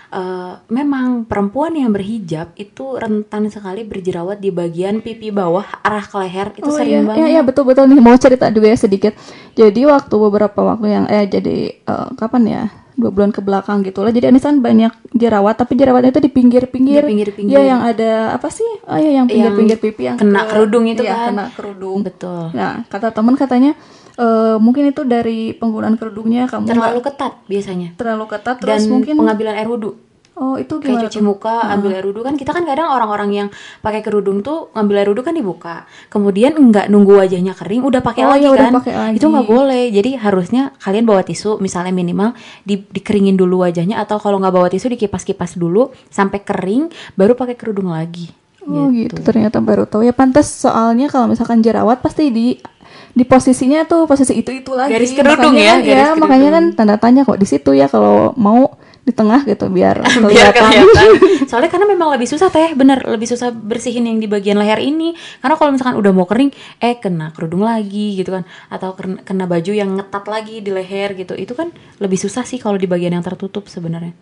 Eh, memang perempuan yang berhijab itu rentan sekali berjerawat di bagian pipi bawah arah ke leher itu Oh sering iya, banget iya, iya betul betul nih mau cerita juga ya sedikit. Jadi waktu beberapa waktu yang eh jadi eh, kapan ya dua bulan ke belakang gitu lah. Jadi Anisan banyak jerawat, tapi jerawatnya itu di pinggir-pinggir. Di pinggir-pinggir. Iya yang ada apa sih? Oh iya yang pinggir-pinggir pipi yang kena ke- kerudung itu iya, kan. kena kerudung. betul Nah kata teman katanya eh, mungkin itu dari penggunaan kerudungnya kamu terlalu ketat biasanya. Terlalu ketat dan terus mungkin pengambilan air wudhu. Oh itu kayak gimana cuci tuh? muka ambil air wudhu. Kan kita kan kadang orang-orang yang pakai kerudung tuh ngambil air wudhu kan dibuka. Kemudian nggak nunggu wajahnya kering udah pakai Oh, lagi udah kan. pakai lagi. itu nggak boleh. Jadi harusnya kalian bawa tisu misalnya minimal di, dikeringin dulu wajahnya atau kalau nggak bawa tisu dikipas-kipas dulu sampai kering baru pakai kerudung lagi. Oh gitu. ternyata baru tahu. Ya pantas soalnya kalau misalkan jerawat pasti di di posisinya tuh posisi itu itu lagi Garis kerudung Makanya ya, kan, garis ya makanya kan tanda tanya kok di situ ya kalau mau di tengah gitu biar biar kelihatan kelihatan. Soalnya karena memang lebih susah teh, bener lebih susah bersihin yang di bagian leher ini. Karena kalau misalkan udah mau kering, eh kena kerudung lagi gitu kan, atau kena, kena baju yang ngetat lagi di leher gitu, itu kan lebih susah sih kalau di bagian yang tertutup sebenarnya.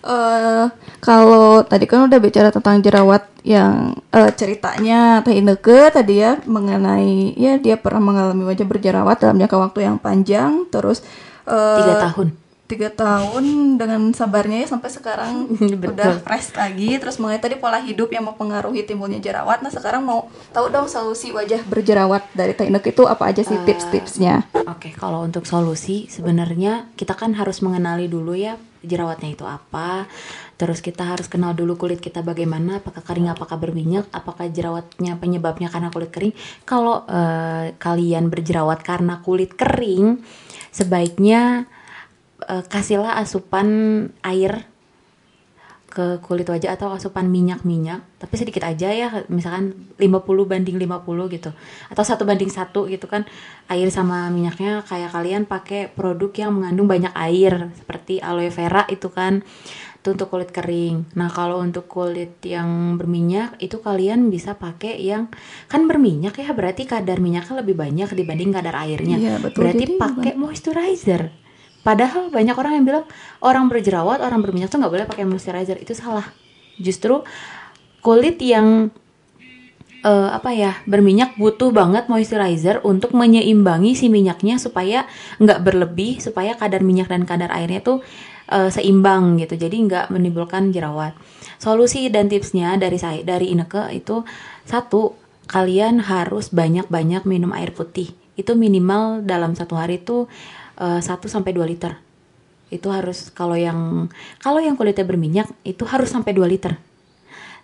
Eh, kalau tadi kan udah bicara tentang jerawat yang eh, ceritanya Teh Ineke tadi ya mengenai ya dia pernah mengalami wajah berjerawat dalam jangka waktu yang panjang terus eh, Tiga tahun. Tiga tahun dengan sabarnya ya sampai sekarang Betul. udah fresh lagi terus mengenai tadi pola hidup yang mempengaruhi timbulnya jerawat nah sekarang mau tahu dong solusi wajah berjerawat dari Teh Ineke itu apa aja sih tips-tipsnya Oke, kalau untuk solusi sebenarnya kita kan harus mengenali dulu ya jerawatnya itu apa. Terus kita harus kenal dulu kulit kita bagaimana, apakah kering, apakah berminyak, apakah jerawatnya penyebabnya karena kulit kering. Kalau eh, kalian berjerawat karena kulit kering, sebaiknya eh, kasihlah asupan air ke kulit wajah atau asupan minyak-minyak tapi sedikit aja ya misalkan 50 banding 50 gitu atau satu banding satu gitu kan air sama minyaknya kayak kalian pakai produk yang mengandung banyak air seperti aloe vera itu kan itu untuk kulit kering. Nah kalau untuk kulit yang berminyak itu kalian bisa pakai yang kan berminyak ya berarti kadar minyaknya lebih banyak dibanding kadar airnya. Iya, betul. berarti pakai moisturizer Padahal banyak orang yang bilang orang berjerawat, orang berminyak tuh nggak boleh pakai moisturizer. Itu salah. Justru kulit yang eh, apa ya berminyak butuh banget moisturizer untuk menyeimbangi si minyaknya supaya nggak berlebih, supaya kadar minyak dan kadar airnya tuh eh, seimbang gitu. Jadi nggak menimbulkan jerawat. Solusi dan tipsnya dari saya dari Ineke itu satu kalian harus banyak-banyak minum air putih. Itu minimal dalam satu hari 1 sampai 2 liter. Itu harus kalau yang kalau yang kulitnya berminyak itu harus sampai 2 liter.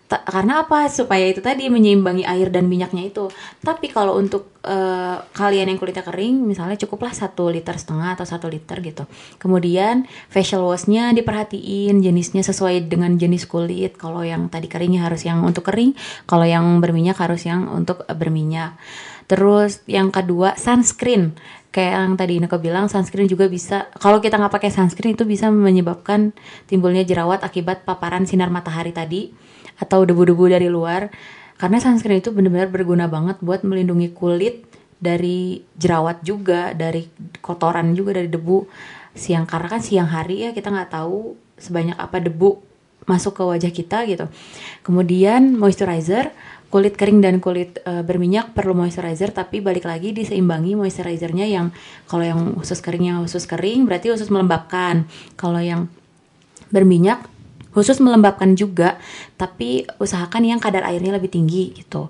Ta- karena apa? Supaya itu tadi menyeimbangi air dan minyaknya itu. Tapi kalau untuk eh, kalian yang kulitnya kering, misalnya cukuplah satu liter setengah atau satu liter gitu. Kemudian facial washnya diperhatiin jenisnya sesuai dengan jenis kulit. Kalau yang tadi keringnya harus yang untuk kering, kalau yang berminyak harus yang untuk berminyak. Terus yang kedua sunscreen. Kayak yang tadi Ineke bilang sunscreen juga bisa kalau kita nggak pakai sunscreen itu bisa menyebabkan timbulnya jerawat akibat paparan sinar matahari tadi atau debu-debu dari luar. Karena sunscreen itu benar-benar berguna banget buat melindungi kulit dari jerawat juga, dari kotoran juga dari debu siang karena kan siang hari ya kita nggak tahu sebanyak apa debu masuk ke wajah kita gitu. Kemudian moisturizer, kulit kering dan kulit eh, berminyak perlu moisturizer tapi balik lagi diseimbangi moisturizernya yang kalau yang khusus keringnya khusus kering berarti khusus melembabkan. Kalau yang berminyak khusus melembabkan juga tapi usahakan yang kadar airnya lebih tinggi gitu.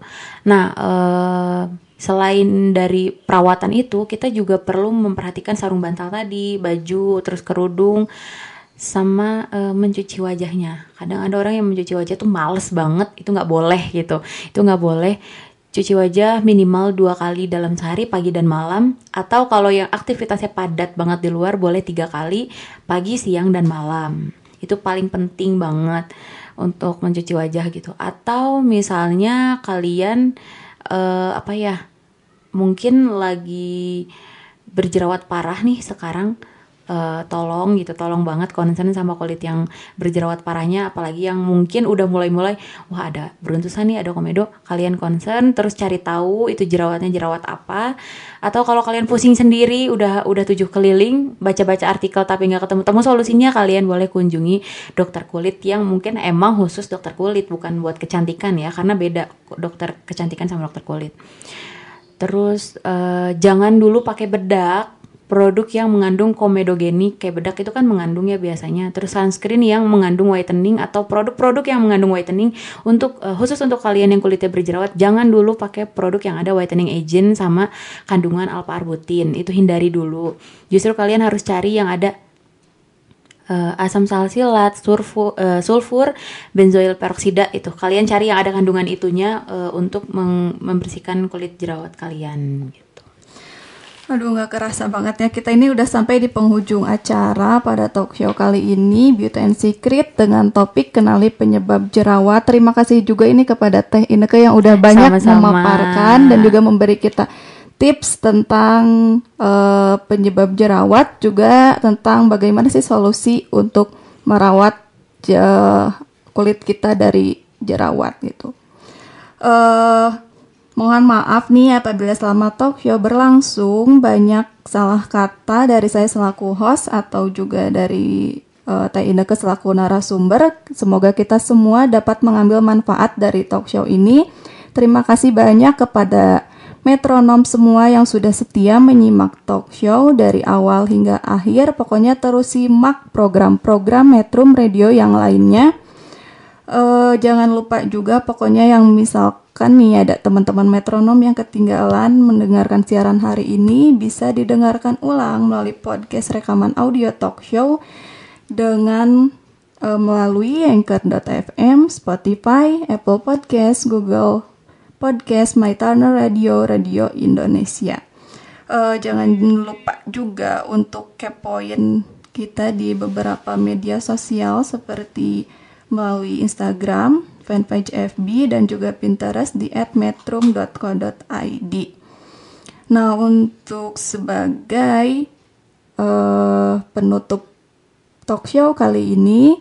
Nah, eh, selain dari perawatan itu kita juga perlu memperhatikan sarung bantal tadi, baju, terus kerudung sama eh, mencuci wajahnya. Kadang ada orang yang mencuci wajah tuh males banget, itu nggak boleh gitu. Itu nggak boleh. Cuci wajah minimal dua kali dalam sehari, pagi dan malam. Atau kalau yang aktivitasnya padat banget di luar, boleh tiga kali, pagi, siang, dan malam. Itu paling penting banget untuk mencuci wajah gitu. Atau misalnya kalian eh, apa ya, mungkin lagi berjerawat parah nih sekarang eh, tolong gitu tolong banget concern sama kulit yang berjerawat parahnya apalagi yang mungkin udah mulai-mulai wah ada beruntusan nih ada komedo kalian concern terus cari tahu itu jerawatnya jerawat apa. Atau kalau kalian pusing sendiri udah udah tujuh keliling baca-baca artikel tapi nggak ketemu temu solusinya kalian boleh kunjungi dokter kulit yang mungkin emang khusus dokter kulit bukan buat kecantikan ya karena beda dokter kecantikan sama dokter kulit. Terus eh, jangan dulu pakai bedak produk yang mengandung komedogenik kayak bedak itu kan mengandung ya biasanya. Terus sunscreen yang mengandung whitening atau produk-produk yang mengandung whitening untuk eh, khusus untuk kalian yang kulitnya berjerawat jangan dulu pakai produk yang ada whitening agent sama kandungan alpha arbutin. Itu hindari dulu. Justru kalian harus cari yang ada eh, asam salsilat, sulfur, eh, sulfur, benzoil peroksida itu. Kalian cari yang ada kandungan itunya eh, untuk membersihkan kulit jerawat kalian gitu. Aduh nggak kerasa banget ya kita ini udah sampai di penghujung acara pada talk show kali ini Beauty and Secret dengan topik kenali penyebab jerawat. Terima kasih juga ini kepada Teh Ineke yang udah banyak Sama-sama. memaparkan dan juga memberi kita tips tentang eh, penyebab jerawat juga tentang bagaimana sih solusi untuk merawat je- kulit kita dari jerawat gitu. eh mohon maaf nih apabila selama show berlangsung banyak salah kata dari saya selaku host atau juga dari eh, Teh Ineke selaku narasumber. Semoga kita semua dapat mengambil manfaat dari talk show ini. Terima kasih banyak kepada metronom semua yang sudah setia menyimak talk show dari awal hingga akhir. Pokoknya terus simak program-program Metrum Radio yang lainnya. Eh, jangan lupa juga pokoknya yang misalkan nih ada teman-teman metronom yang ketinggalan mendengarkan siaran hari ini bisa didengarkan ulang melalui podcast rekaman audio talk show dengan eh, melalui anchor.fm, Spotify, Apple Podcast, Google Podcast, My Turner Radio, Radio Indonesia. Eh, jangan lupa juga untuk kepoin kita di beberapa media sosial seperti melalui Instagram, fanpage FB, dan juga Pinterest di @metrum.co.id. Nah, untuk sebagai eh, penutup talk show kali ini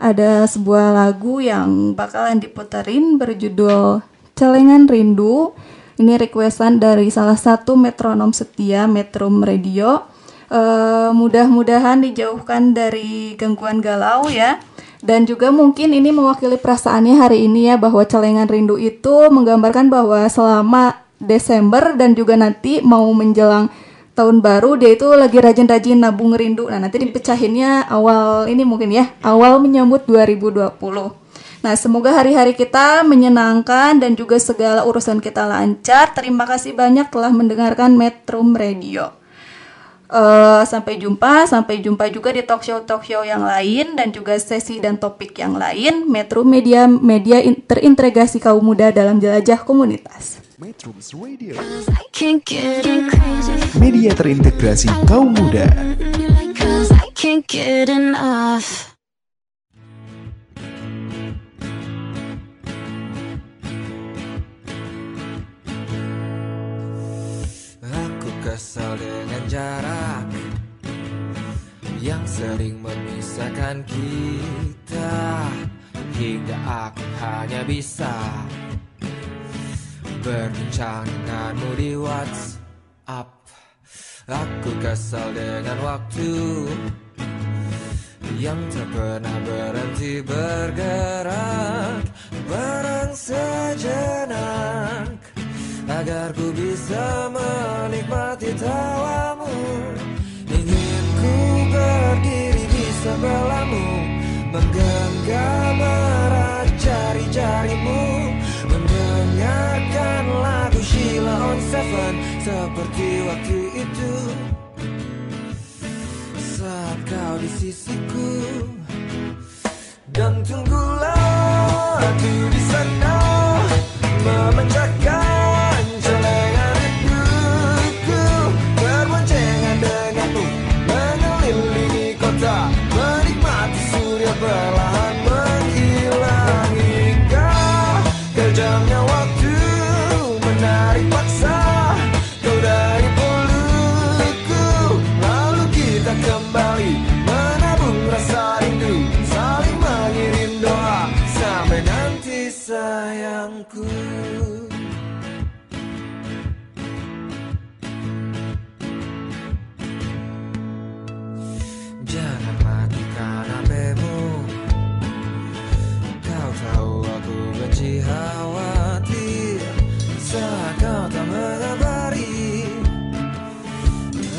ada sebuah lagu yang bakalan diputerin berjudul Celengan Rindu. Ini requestan dari salah satu metronom setia Metrum Radio. Eh, mudah-mudahan dijauhkan dari gangguan galau ya. Dan juga mungkin ini mewakili perasaannya hari ini ya bahwa celengan rindu itu menggambarkan bahwa selama Desember dan juga nanti mau menjelang tahun baru dia itu lagi rajin-rajin nabung rindu. Nah, nanti dipecahinnya awal ini mungkin ya, awal menyambut 2020. Nah, semoga hari-hari kita menyenangkan dan juga segala urusan kita lancar. Terima kasih banyak telah mendengarkan Metrum Radio. Eh, sampai jumpa, sampai jumpa juga di talk show talk show yang lain dan juga sesi dan topik yang lain. Metro Media media in- terintegrasi kaum muda dalam jelajah komunitas. Metrums Radio, I can't get enough. media terintegrasi kaum muda. Kesal dengan jarak yang sering memisahkan kita hingga aku hanya bisa berbincang denganmu di WhatsApp. Aku kesal dengan waktu yang tak pernah berhenti bergerak barang sejenak agar ku bisa menikmati tawamu. Ingin ku berdiri di sebelahmu menggenggam erat jari-jarimu. Mendengarkan lagu Sheila on Seven. Seperti waktu itu. Saat kau di sisiku. Dan tunggulah aku di sana. Memecahkan sayangku Jangan matikan HPmu Kau tahu aku benci khawatir. Saat kau tak mengabari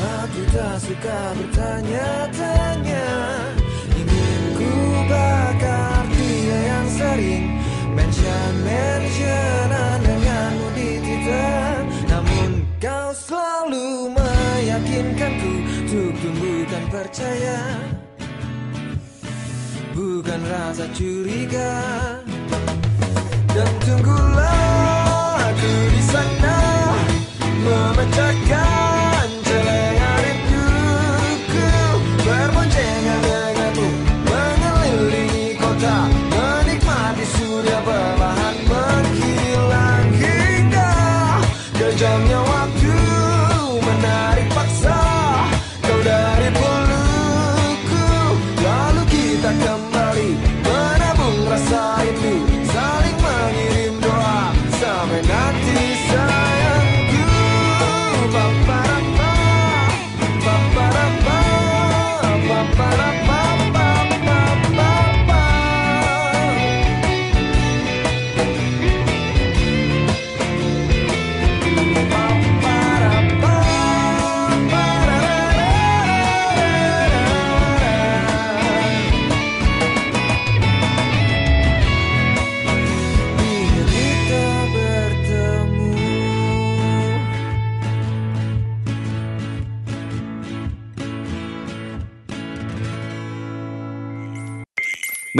Aku tak suka bertanya-tanya rasa curiga. Dan tunggulah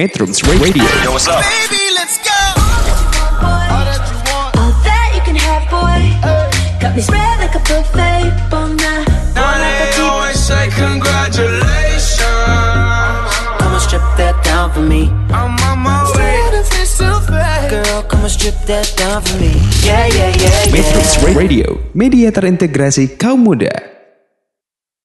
Metrums Radio Baby, let's go. All that you can have, boy. Got me spread like a buffet. Bon Now they always say congratulations Come and strip that down for me. I'm on my way Girl, come and strip that down for me. Yeah, yeah, yeah, Metrums yeah. Radio Media terintegrasi kaum muda